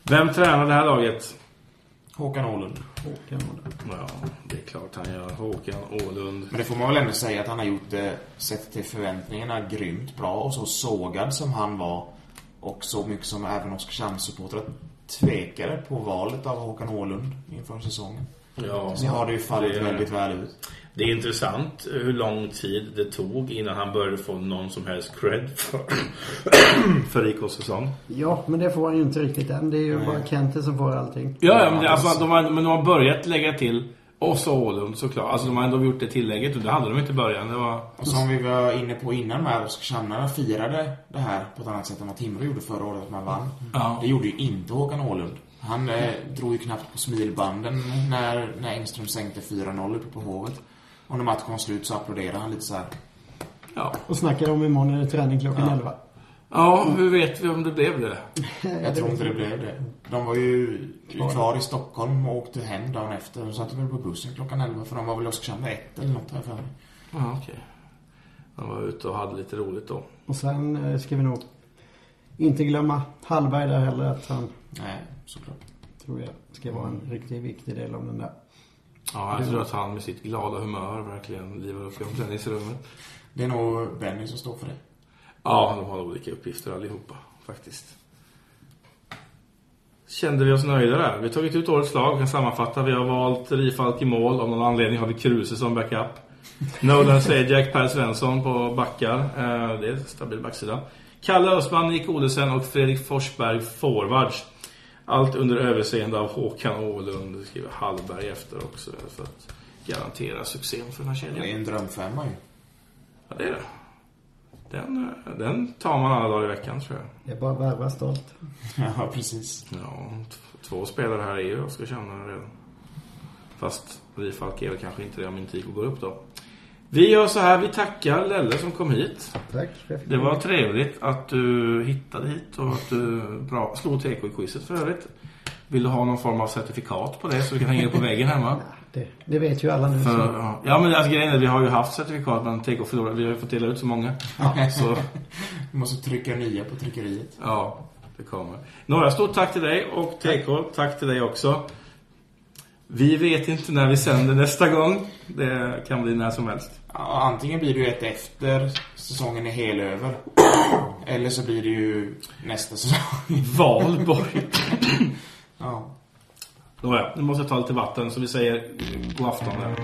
S5: Vem tränar det här laget?
S6: Håkan Åhlund.
S7: Håkan Åhlund.
S5: Ja, det är klart han gör. Håkan Åhlund.
S6: Men det får man väl ändå säga att han har gjort det, sett till förväntningarna, grymt bra. Och så sågad som han var. Och så mycket som även Oskarshamnssupportrar tvekade på valet av Håkan Åhlund inför säsongen.
S5: Ja,
S6: Så har det ju fallit
S5: det är-
S6: väldigt väl ut.
S5: Det är intressant hur lång tid det tog innan han började få någon som helst cred för, [CLEARS THROAT] för IKs säsong.
S7: Ja, men det får han ju inte riktigt än. Det är ju bara Kente som får allting.
S5: Ja, ja men, det, alltså, de har, men de har börjat lägga till och så Åhlund såklart. Alltså de har ändå gjort det tillägget och det hade de inte i början. Det var...
S6: Och som vi var inne på innan med Oskarshamnarna firade det här på ett annat sätt än vad Timrå gjorde förra året att man vann.
S5: Ja.
S6: Det gjorde ju inte Håkan Åhlund. Han eh, drog ju knappt på smilbanden när, när Engström sänkte 4-0 uppe på Hovet. Och när matchen var slut så applåderade han lite så här.
S5: Ja.
S7: Och snackar om imorgon är det träning klockan 11.
S5: ja, hur vet vi om det blev det? [LAUGHS]
S6: Jag tror inte det blev det. De var ju kvar i Stockholm och åkte hem dagen efter. De satt väl på bussen klockan 11 för de var väl i Oskarshamn ett eller något här för mig.
S5: Ja, okej. De var ute och hade lite roligt då.
S7: Och sen eh, ska vi nog inte glömma Hallberg där heller. Att han,
S6: Nej, såklart.
S7: tror jag, ska vara en riktigt viktig del av den där.
S5: Ja, jag tror att han med sitt glada humör verkligen livar upp i omklädningsrummet.
S6: Det är nog Benny som står för det.
S5: Ja, de har olika uppgifter allihopa, faktiskt. Kände vi oss nöjda där? Vi har tagit ut årets lag, kan sammanfatta. Vi har valt Rifalk i mål. Av någon anledning har vi Kruse som backup. Nolan Sejak, Per Svensson på backar. Eh, Det är stabil backsida. Kalle Östman, Nick Olesen och Fredrik Forsberg forwards. Allt under överseende av Håkan Åhlund. Det skriver Hallberg efter också. För att garantera succén för den här
S6: Det är
S5: kedjan.
S6: en drömfemma ju.
S5: Ja, det är det. Den, den tar man alla dagar i veckan tror jag.
S7: Det är bara att värva stolt. [LAUGHS]
S6: Ja, precis.
S5: Ja, två spelare här är ju Oskarshamn redan. Fast Rifalk är väl kanske inte det om inte IK går upp då. Vi gör så här, vi tackar Lelle som kom hit.
S7: Tack. att
S5: Det var trevligt att du hittade hit och att du bra, slog TK i quizet för övrigt. Vill du ha någon form av certifikat på det så du kan hänga det på väggen hemma? [LAUGHS]
S7: Det, det vet ju alla nu.
S5: För,
S7: så.
S5: ja. ja men alltså grejen är, vi har ju haft certifikat men TK förlorade, vi har ju fått dela ut så många. [LAUGHS] Så [LAUGHS]
S6: Vi måste trycka nya på tryckeriet.
S5: Ja, det kommer. Några stort tack till dig och TK, tack till dig också. Vi vet inte när vi sänder nästa gång. Det kan bli när som helst.
S6: Ja, antingen blir det ju ett efter säsongen är hel över. Eller så blir det ju nästa säsong. [LAUGHS]
S5: Valborg.
S6: Ja.
S5: Nåja, nu måste jag ta lite vatten så vi säger god afton där.